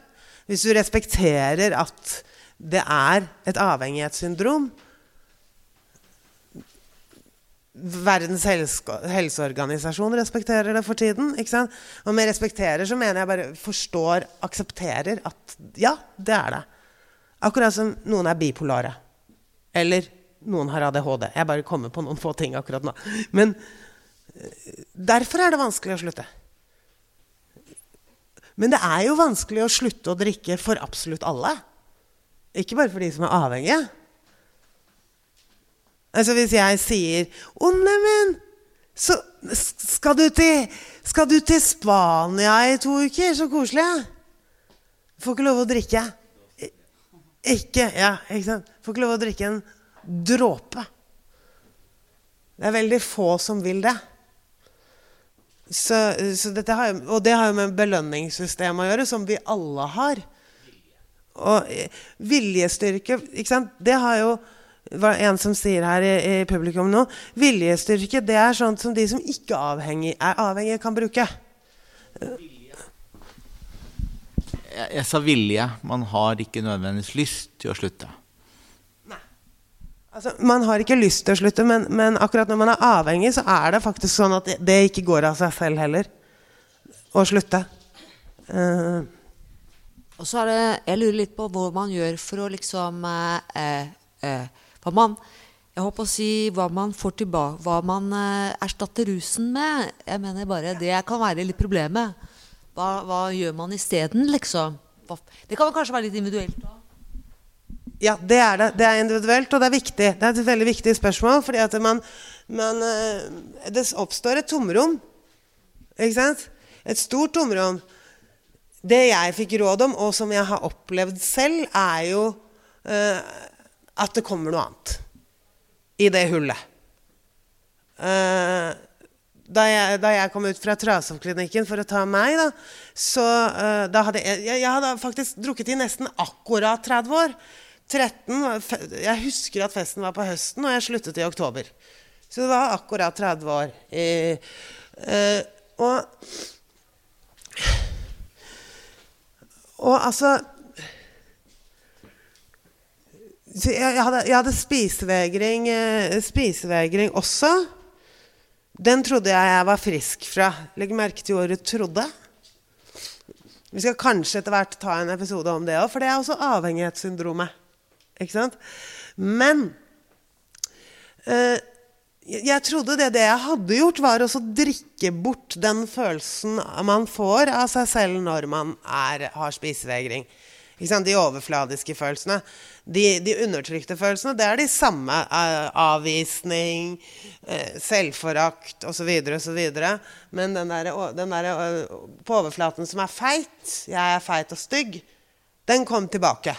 hvis du respekterer at det er et avhengighetssyndrom Verdens helseorganisasjon respekterer det for tiden. ikke sant? Og med respekterer så mener jeg bare forstår, aksepterer at ja, det er det. Akkurat som noen er bipolare. Eller noen har ADHD. Jeg bare kommer på noen få ting akkurat nå. Men eh, derfor er det vanskelig å slutte. Men det er jo vanskelig å slutte å drikke for absolutt alle. Ikke bare for de som er avhengige. Altså Hvis jeg sier 'Å, neimen, så skal du, til, skal du til Spania i to uker? Så koselig.' Får ikke lov å drikke. Ikke, ja, ikke sant? Får ikke lov å drikke en dråpe. Det er veldig få som vil det. Så, så har, og det har jo med belønningssystemet å gjøre, som vi alle har. Og eh, viljestyrke ikke sant? Det har jo var en som sier her i, i, publikum nå Viljestyrke det er sånt som de som ikke avhengig, er avhengige, kan bruke. Jeg, jeg sa vilje. Man har ikke nødvendigvis lyst til å slutte. Altså, man har ikke lyst til å slutte, men, men, akkurat når man er avhengig, så er det faktisk sånn at det, ikke går av seg selv heller å slutte. Uh. Og så er det Jeg lurer litt på hva man gjør for å liksom eh, eh, Hva man Jeg håper å si hva man får tilbake Hva man eh, erstatter rusen med. Jeg mener bare Det kan være litt problemet. Hva, hva gjør man isteden, liksom? Det kan kanskje være litt individuelt òg. Ja, det er det. Det er individuelt, og det er viktig. Det er et veldig viktig spørsmål, fordi at man, man eh, Det oppstår et tomrom. Ikke sant? Et stort tomrom. Det jeg fikk råd om, og som jeg har opplevd selv, er jo uh, at det kommer noe annet i det hullet. Uh, da, jeg, da jeg kom ut fra Trasov-klinikken for å ta meg, da, så uh, da hadde jeg, jeg, jeg hadde faktisk drukket i nesten akkurat 30 år. 13, Jeg husker at festen var på høsten, og jeg sluttet i oktober. Så det var akkurat 30 år. Eh, eh, og Og altså jeg, hadde, jeg hadde spisevegring, eh, spisevegring også. Den trodde jeg jeg var frisk fra. Legg merke til ordet 'trodde'. Vi skal kanskje etter hvert ta en episode om det òg, for det er også avhengighetssyndromet. Ikke sant? Men eh, jeg, trodde det, det jeg hadde gjort, var å drikke bort den følelsen man får av seg selv når man er, har spisevegring. De overfladiske følelsene. De, de undertrykte følelsene, det er de samme. eh, avvisning, eh, selvforakt osv. osv. Men den der, den der eh, på overflaten som er feit, jeg er feit og stygg, den kom tilbake.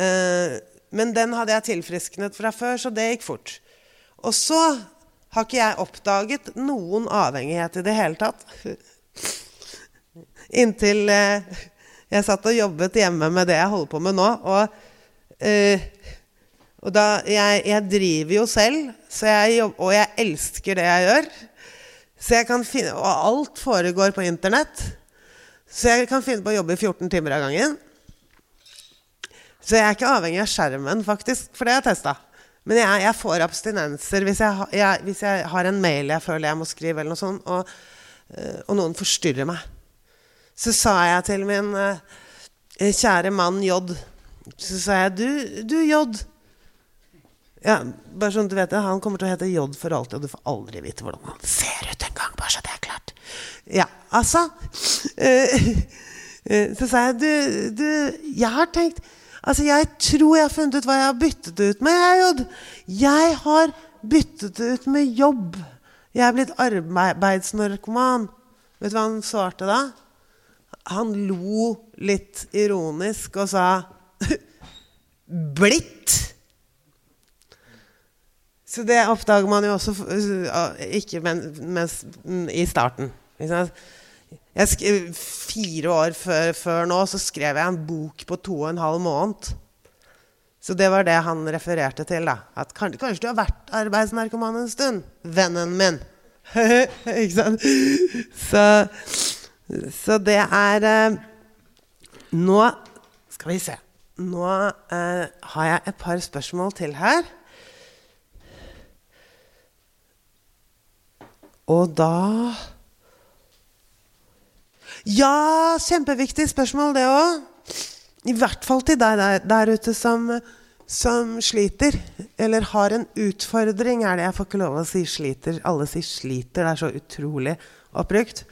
Eh, men den hadde jeg tilfrisknet fra før, så det gikk fort. Og så har ikke jeg oppdaget noen avhengighet i det hele tatt. [LAUGHS] Inntil eh, jeg satt og jobbet hjemme med det jeg holder på med nå. Og, eh, og da, jeg, jeg driver jo selv, jeg jobb, og jeg elsker det jeg gjør. Så jeg kan finne, og alt foregår på internett. Så jeg kan finne på å jobbe i 14 timer av gangen. Så jeg er ikke avhengig av skjermen, faktisk, for det har jeg testa. Men jeg, jeg får abstinenser hvis jeg, jeg, hvis jeg har en mail jeg føler jeg må skrive, eller noe sånt, og, eh, og noen forstyrrer meg. Så sa jeg til min eh, kjære mann J Så sa jeg Du, du J. Ja, bare sånn du vet det, Han kommer til å hete J for alltid, og du får aldri vite hvordan han ser ut engang. Bare så det er klart. Ja, altså [LAUGHS] eh, Så sa jeg Du, du jeg har tenkt Altså, jeg tror jeg har funnet ut hva jeg har byttet ut med, jeg, Jeg har byttet det ut med jobb. Jeg er blitt arbeidsnarkoman. Vet du hva han svarte da? Han lo litt ironisk og sa [LAUGHS] Blitt? Så det oppdager man jo også uh, ikke men, mens, mm, i starten. Ikke sant? Skrev, fire år før, før nå så skrev jeg en bok på to og en halv måned. Så det var det han refererte til. da At kanskje, kanskje du har vært arbeidsnarkoman en stund, vennen min. [LAUGHS] ikke sant? Så, så det er eh, Nå skal vi se. Nå eh, har jeg et par spørsmål til her. Og da Ja, kjempeviktig spørsmål, det òg. I hvert fall til deg der, der ute som, som sliter. Eller har en utfordring, er det. Jeg får ikke lov å si sliter. Alle sier sliter. Det er så utrolig oppbrukt.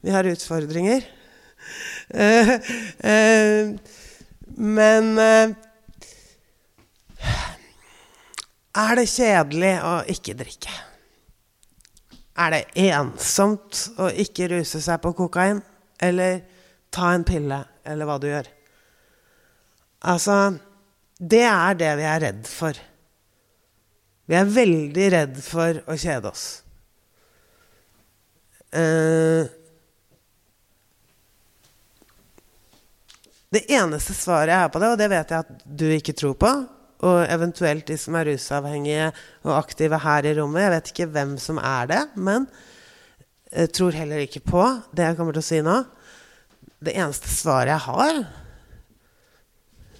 Vi har utfordringer. [LAUGHS] Eh, eh, men eh, Er det kjedelig å ikke drikke? Er det ensomt å ikke ruse seg på kokain? Eller ta en pille, eller hva du gjør? Altså Det er det vi er redd for. Vi er veldig redd for å kjede oss. Eh, det eneste svaret jeg har på det, og det vet jeg at du ikke tror på, og eventuelt de som er rusavhengige og aktive her i rommet Jeg vet ikke hvem som er det, men jeg tror heller ikke på det jeg kommer til å si nå. Det eneste svaret jeg har,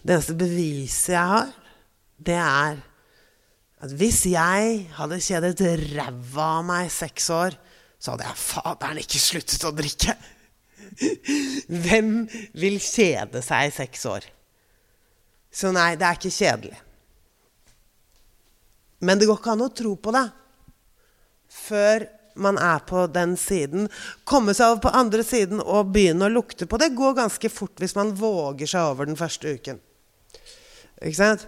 det eneste beviset jeg har, det er at hvis jeg hadde kjedet ræva av meg seks år, så hadde jeg faderen ikke sluttet å drikke. [LAUGHS] Hvem vil kjede seg i seks år? Så nei, det er ikke kjedelig. Men det går ikke an å tro på det før man er på den siden. Komme seg over på andre siden og begynne å lukte på det går ganske fort hvis man våger seg over den første uken. Ikke sant?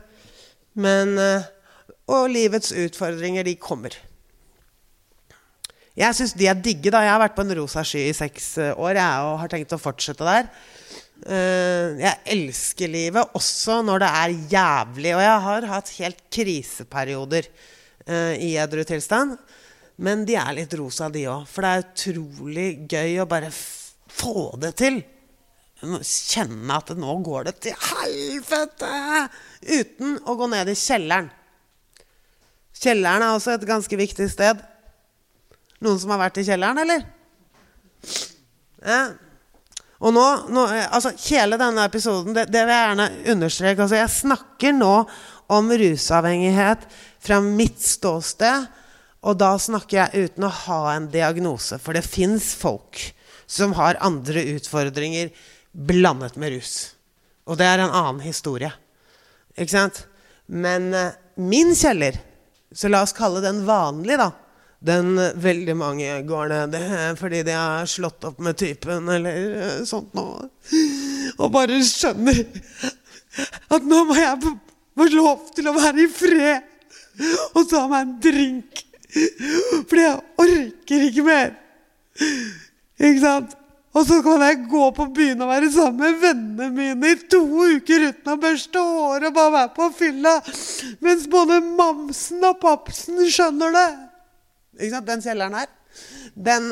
Men eh, Og livets utfordringer, de kommer. Jeg syns de er digge. da Jeg har vært på en rosa sky i seks eh, år jeg, og har tenkt å fortsette der. Eh, jeg elsker livet, også når det er jævlig. Og jeg har hatt helt kriseperioder i edru tilstand. Men de er litt rosa, de òg. For det er utrolig gøy å bare få det til. Kjenne at nå går det til helvete! Uten å gå ned i kjelleren. Kjelleren er også et ganske viktig sted. Noen som har vært i kjelleren, eller? Ja. Og nå, nå altså Hele denne episoden, det, det vil jeg gjerne understreke. Altså, jeg snakker nå om rusavhengighet fra mitt ståsted. Og da snakker jeg uten å ha en diagnose, for det fins folk som har andre utfordringer blandet med rus. Og det er en annen historie. Ikke sant? Men eh, min kjeller, så la oss kalle den vanlig, da. Den uh, veldig mange går ned i fordi de har slått opp med typen eller uh, sånt noe. Og bare skjønner at nå må jeg få lov til å være i fred og ta meg en drink. Fordi jeg orker ikke mer. Ikke sant? Og så kan jeg gå på byen og være sammen med vennene mine i to uker uten å børste håret og bare være på fylla. Mens både mamsen og papsen skjønner det. Ikke sant? Den kjelleren her. Den,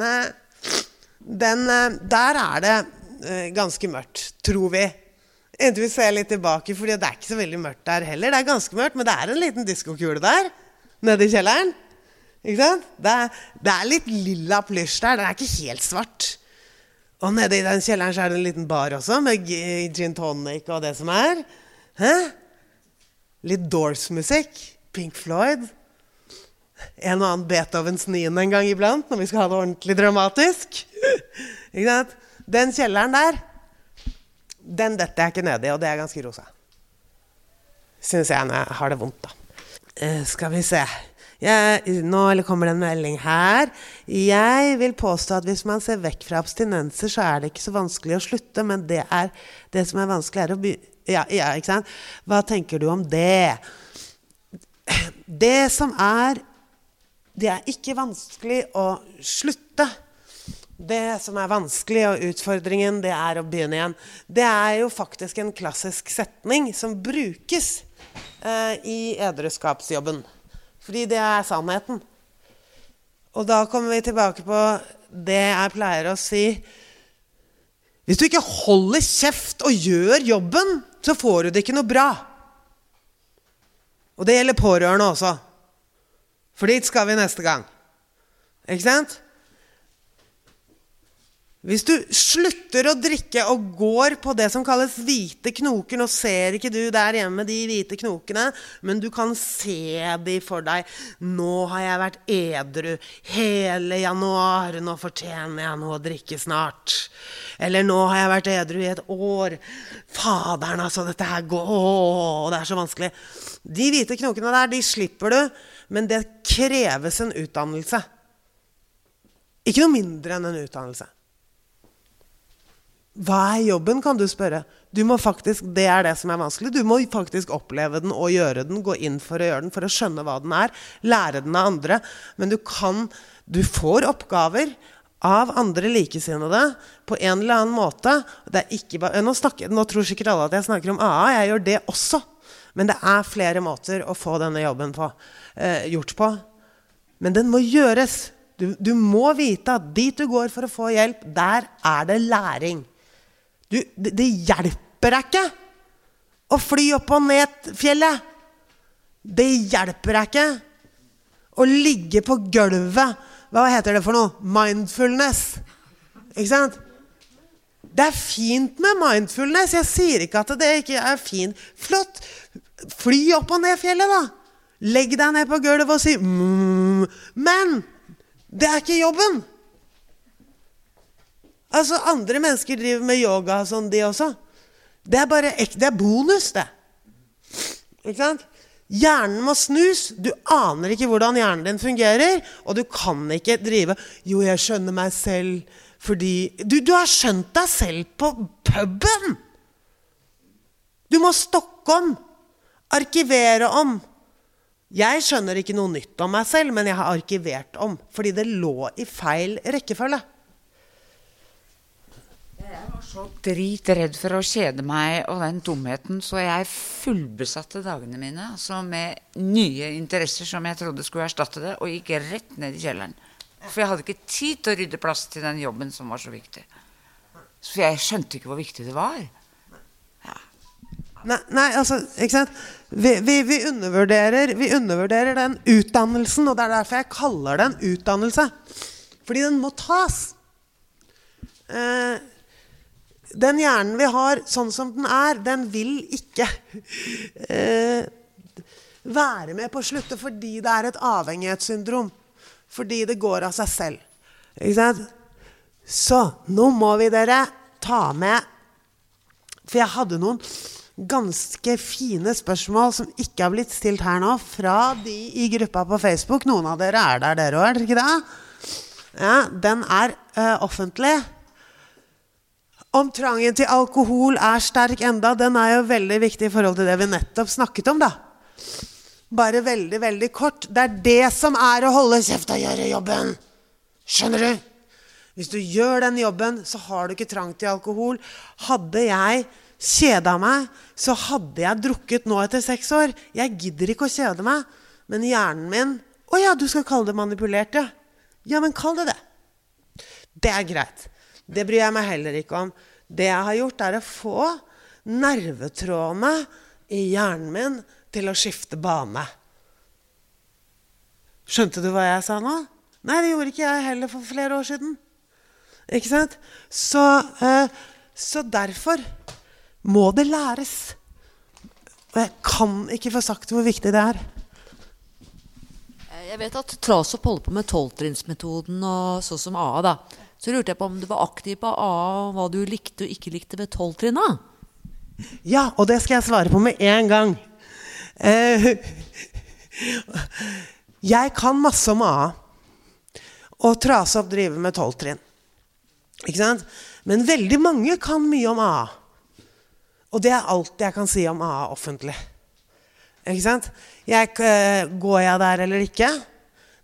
den Der er det ganske mørkt, tror vi. Inntil vi ser litt tilbake, for det er ikke så veldig mørkt der heller. Det er ganske mørkt, men det er en liten diskokule der nede i kjelleren. Ikke sant? Det det er litt lilla plysj der. Den er ikke helt svart. Og nede i den kjelleren så er det en liten bar også, med gin tonic og det som er. Hæ? Litt Doors-musikk. Pink Floyd. En og annen Beethovens niende en gang iblant, når vi skal ha det ordentlig dramatisk. ikke sant? Den kjelleren der, den detter jeg ikke ned i, og det er ganske rosa. Syns jeg når jeg har det vondt, da. Uh, skal vi se jeg, nå kommer det en melding her. Jeg vil påstå at hvis man ser vekk fra abstinenser, så er det ikke så vanskelig å slutte, men det, er, det som er vanskelig, er å begynne ja, ja, ikke sant? Hva tenker du om det? Det som er Det er ikke vanskelig å slutte. Det som er vanskelig, og utfordringen, det er å begynne igjen. Det er jo faktisk en klassisk setning som brukes eh, i edruskapsjobben. Fordi det er sannheten. Og da kommer vi tilbake på det jeg pleier å si Hvis du ikke holder kjeft og gjør jobben, så får du det ikke noe bra. Og det gjelder pårørende også. For dit skal vi neste gang. Ikke sant? Hvis du slutter å drikke og går på det som kalles hvite knoker Nå ser ikke du der hjemme de hvite knokene, men du kan se de for deg. Nå har jeg vært edru hele januar. Nå fortjener jeg noe å drikke snart. Eller nå har jeg vært edru i et år. Faderen, altså, dette her går Åh, Det er så vanskelig. De hvite knokene der, de slipper du, men det kreves en utdannelse. Ikke noe mindre enn en utdannelse. Hva er jobben, kan du spørre. Du må faktisk, Det er det som er vanskelig. Du må faktisk oppleve den og gjøre den. Gå inn for å gjøre den, for å skjønne hva den er. Lære den av andre. Men du kan Du får oppgaver av andre likesinnede på en eller annen måte. Bare, nå, snakker, nå, tror sikkert alle at jeg snakker om AA. Jeg gjør det også. Men det er flere måter å få denne jobben på, eh, gjort på. Men den må gjøres. Du, du må vite at dit du går for å få hjelp, der er det læring. Du, det, det, hjelper deg ikke å fly opp og ned fjellet. Det hjelper deg ikke å ligge på gulvet. Hva heter det for noe? Mindfulness. Ikke sant? Det er fint med mindfulness. Jeg sier ikke at det ikke er fint. Flott. Fly opp og ned fjellet, da. Legg deg ned på gulvet og si mm. Men det er ikke jobben. Altså, Andre mennesker driver med yoga og sånn, de også. Det er bare det er bonus, det. Ikke sant? Hjernen må snus. Du aner ikke hvordan hjernen din fungerer. Og du kan ikke drive 'Jo, jeg skjønner meg selv fordi' Du, du har skjønt deg selv på puben! Du må stokke om. Arkivere om. Jeg skjønner ikke noe nytt om meg selv, men jeg har arkivert om. Fordi det lå i feil rekkefølge. Så dritredd for å kjede meg og den tomheten, så jeg fullbesatte dagene mine altså med nye interesser som jeg trodde skulle erstatte det, og gikk rett ned i kjelleren. For jeg hadde ikke tid til å rydde plass til den jobben som var så viktig. Så jeg skjønte ikke hvor viktig det var. Nei, nei, altså, ikke sant? Vi, vi, vi, undervurderer, vi undervurderer den utdannelsen, og det er derfor jeg kaller det en utdannelse. Fordi den må tas. Eh, den hjernen vi har, sånn som den er, den vil ikke eh, være med på å slutte fordi det er et avhengighetssyndrom. Fordi det går av seg selv. Ikke sant? Så nå må vi dere ta med For jeg hadde noen ganske fine spørsmål som ikke har blitt stilt her nå, fra de i gruppa på Facebook. Noen av dere er der, dere òg, er dere ikke det? Ja, den er uh, offentlig. Om trangen til alkohol er sterk enda, den er jo veldig viktig i forhold til det vi nettopp snakket om, da. Bare veldig, veldig kort. Det er det som er å holde kjeft og gjøre jobben. Skjønner du? Hvis du gjør den jobben, så har du ikke trang til alkohol. Hadde jeg kjeda meg, så hadde jeg drukket nå etter seks år. Jeg gidder ikke å kjede meg. Men hjernen min Å ja, du skal kalle det manipulert, ja. Ja, men kall det det. Det er greit. Det bryr jeg meg heller ikke om. Det jeg har gjort, er å få nervetrådene i hjernen min til å skifte bane. Skjønte du hva jeg sa nå? Nei, det gjorde ikke jeg heller for flere år siden. Ikke sant? Så, eh, så derfor må det læres. Og jeg kan ikke få sagt hvor viktig det er. Jeg vet at Trasop holder på med tolvtrinnsmetoden og sånn som AA. da. Så lurte jeg på om du var aktiv på AA, og hva du likte og ikke likte ved tolvtrinna? Ja, og det skal jeg svare på med en gang. Eh, jeg kan masse om AA. Og trase opp drive med tolvtrinn. Ikke sant? Men veldig mange kan mye om AA. Og det er alt jeg kan si om AA offentlig. Ikke sant? Jeg, uh, går jeg der eller ikke?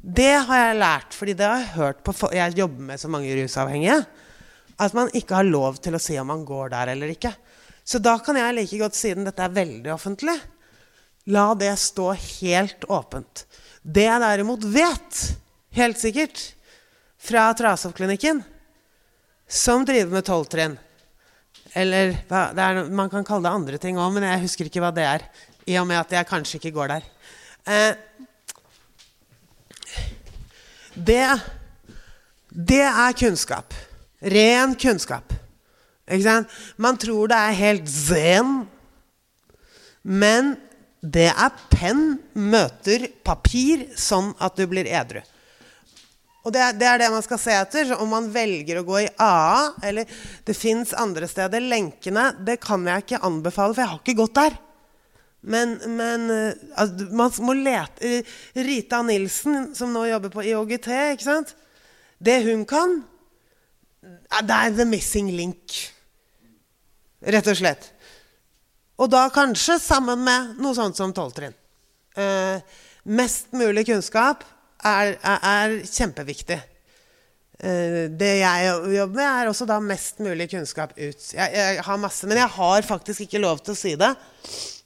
Det har jeg lært, fordi det har jeg hørt på Jeg jobber med så mange rusavhengige. At man ikke har lov til å si om man går der eller ikke. Så da kan jeg like godt, siden dette er veldig offentlig, la det stå helt åpent. Det jeg derimot vet, helt sikkert, fra Trasov-klinikken, som driver med tolvtrinn eller er, Man kan kalle det andre ting òg, men jeg husker ikke hva det er. I og med at jeg kanskje ikke går der. Eh, det, det er kunnskap. Ren kunnskap. Man tror det er helt zen, men det er penn møter papir, sånn at du blir edru. Og det er, det er, det man skal se etter. Om man velger å gå i AA, eller det fins andre steder. Lenkene det kan jeg ikke anbefale, for jeg har ikke gått der. Men, men altså, man må lete Rita Nilsen, som nå jobber på IOGT, ikke sant? Det hun kan, det er the missing link. Rett og slett. Og da kanskje sammen med noe sånt som tolvtrinn. Uh, mest mulig kunnskap er, er, er kjempeviktig. Uh, det jeg jobber med, er også da mest mulig kunnskap ut. Jeg, jeg, har masse, men jeg har faktisk ikke lov til å si det.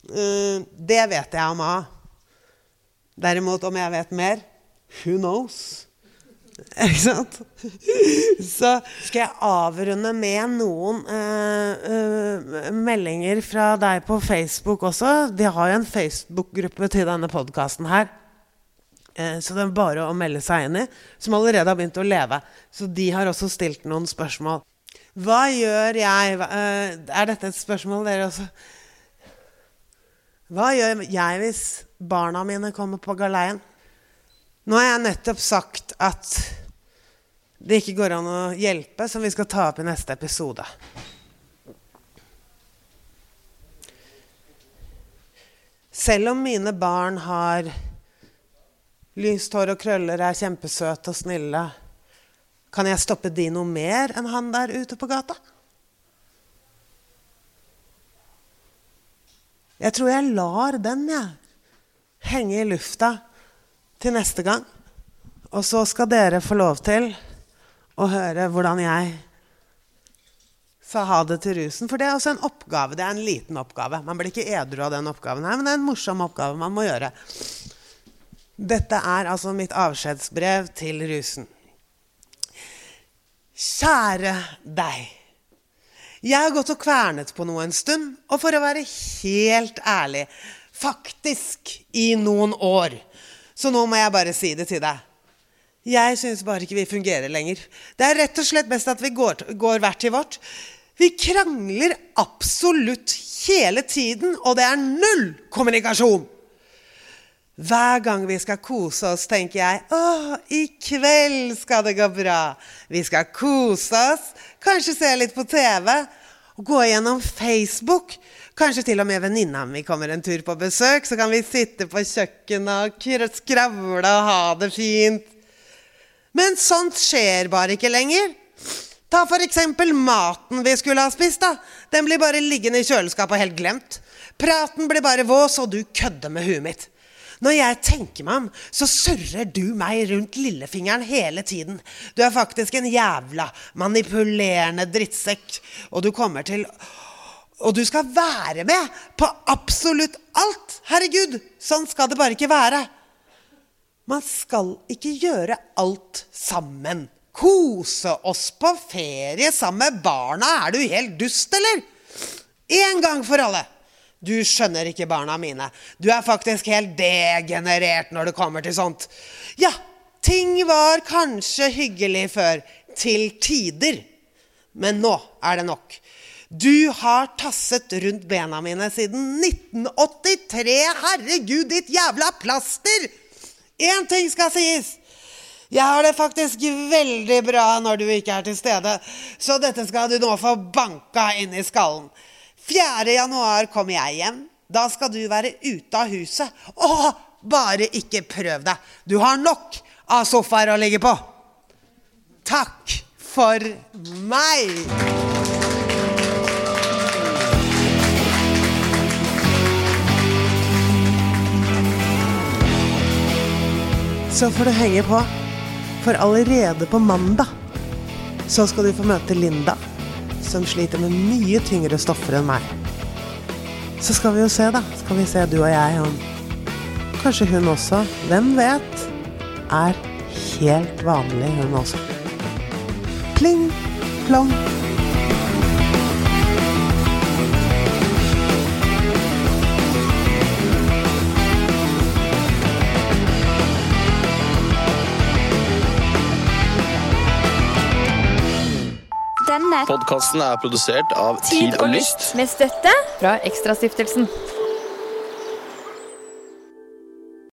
Uh, det vet jeg om A. Derimot, om jeg vet mer Who knows? [LAUGHS] Ikke sant? [LAUGHS] Så skal jeg avrunde med noen uh, meldinger fra deg på Facebook også. De har jo en Facebook-gruppe til denne podkasten her. Eh, så det er bare å melde seg inn i, som allerede har begynt å leve. Så de har også stilt noen spørsmål. Hva gjør jeg eh, Er dette et spørsmål dere også? Hva gjør jeg hvis barna mine kommer på galeien? Nå har jeg nettopp sagt at det ikke går an å hjelpe, som vi skal ta opp i neste episode. Selv om mine barn har Lyst hår og krøller er kjempesøte og snille. Kan jeg stoppe de noe mer enn han der ute på gata? Jeg tror jeg lar den, jeg. Henge i lufta til neste gang. Og så skal dere få lov til å høre hvordan jeg sa ha det til rusen. For det er også en oppgave. Det er en liten oppgave. Man blir ikke edru av den oppgaven her, men det er en morsom oppgave man må gjøre. Dette er altså mitt avskjedsbrev til rusen. Kjære deg. Jeg har gått og kvernet på noe en stund, og for å være helt ærlig faktisk i noen år. Så nå må jeg bare si det til deg. Jeg syns bare ikke vi fungerer lenger. Det er rett og slett best at vi går, går hvert til vårt. Vi krangler absolutt hele tiden, og det er null kommunikasjon. Hver gang vi skal kose oss, tenker jeg å, i kveld skal det gå bra. Vi skal kose oss, kanskje se litt på TV, gå gjennom Facebook. Kanskje til og med venninna mi kommer en tur på besøk, så kan vi sitte på kjøkkenet og skravle og ha det fint. Men sånt skjer bare ikke lenger. Ta eksempel maten vi skulle ha spist. da. Den blir bare liggende i kjøleskapet og helt glemt. Praten blir bare vås, og du kødder med huet mitt. Når jeg tenker meg om, så surrer du meg rundt lillefingeren hele tiden. Du er faktisk en jævla manipulerende drittsekk, og du kommer til Og du skal være med på absolutt alt! Herregud, sånn skal det bare ikke være. Man skal ikke gjøre alt sammen. Kose oss på ferie sammen med barna. Er du helt dust, eller? En gang for alle. Du skjønner ikke barna mine. Du er faktisk helt degenerert når det kommer til sånt. Ja, ting var kanskje hyggelig før. Til tider. Men nå er det nok. Du har tasset rundt bena mine siden 1983. Herregud, ditt jævla plaster! Én ting skal sies. Jeg har det faktisk veldig bra når du ikke er til stede, så dette skal du nå få banka inn i skallen. 4. januar kommer jeg hjem. Da skal du være ute av huset. Å, bare ikke prøv deg. Du har nok av sofaer å ligge på. Takk for meg. Så får du henge på, for allerede på mandag så skal du få møte Linda, som sliter med mye tyngre stoffer enn meg. Så skal vi jo se, da. Skal vi se, du og jeg, om kanskje hun også, hvem vet, er helt vanlig, hun også. Pling, plong. Podkasten er produsert av Tid og Lyst. med støtte fra Ekstrastiftelsen.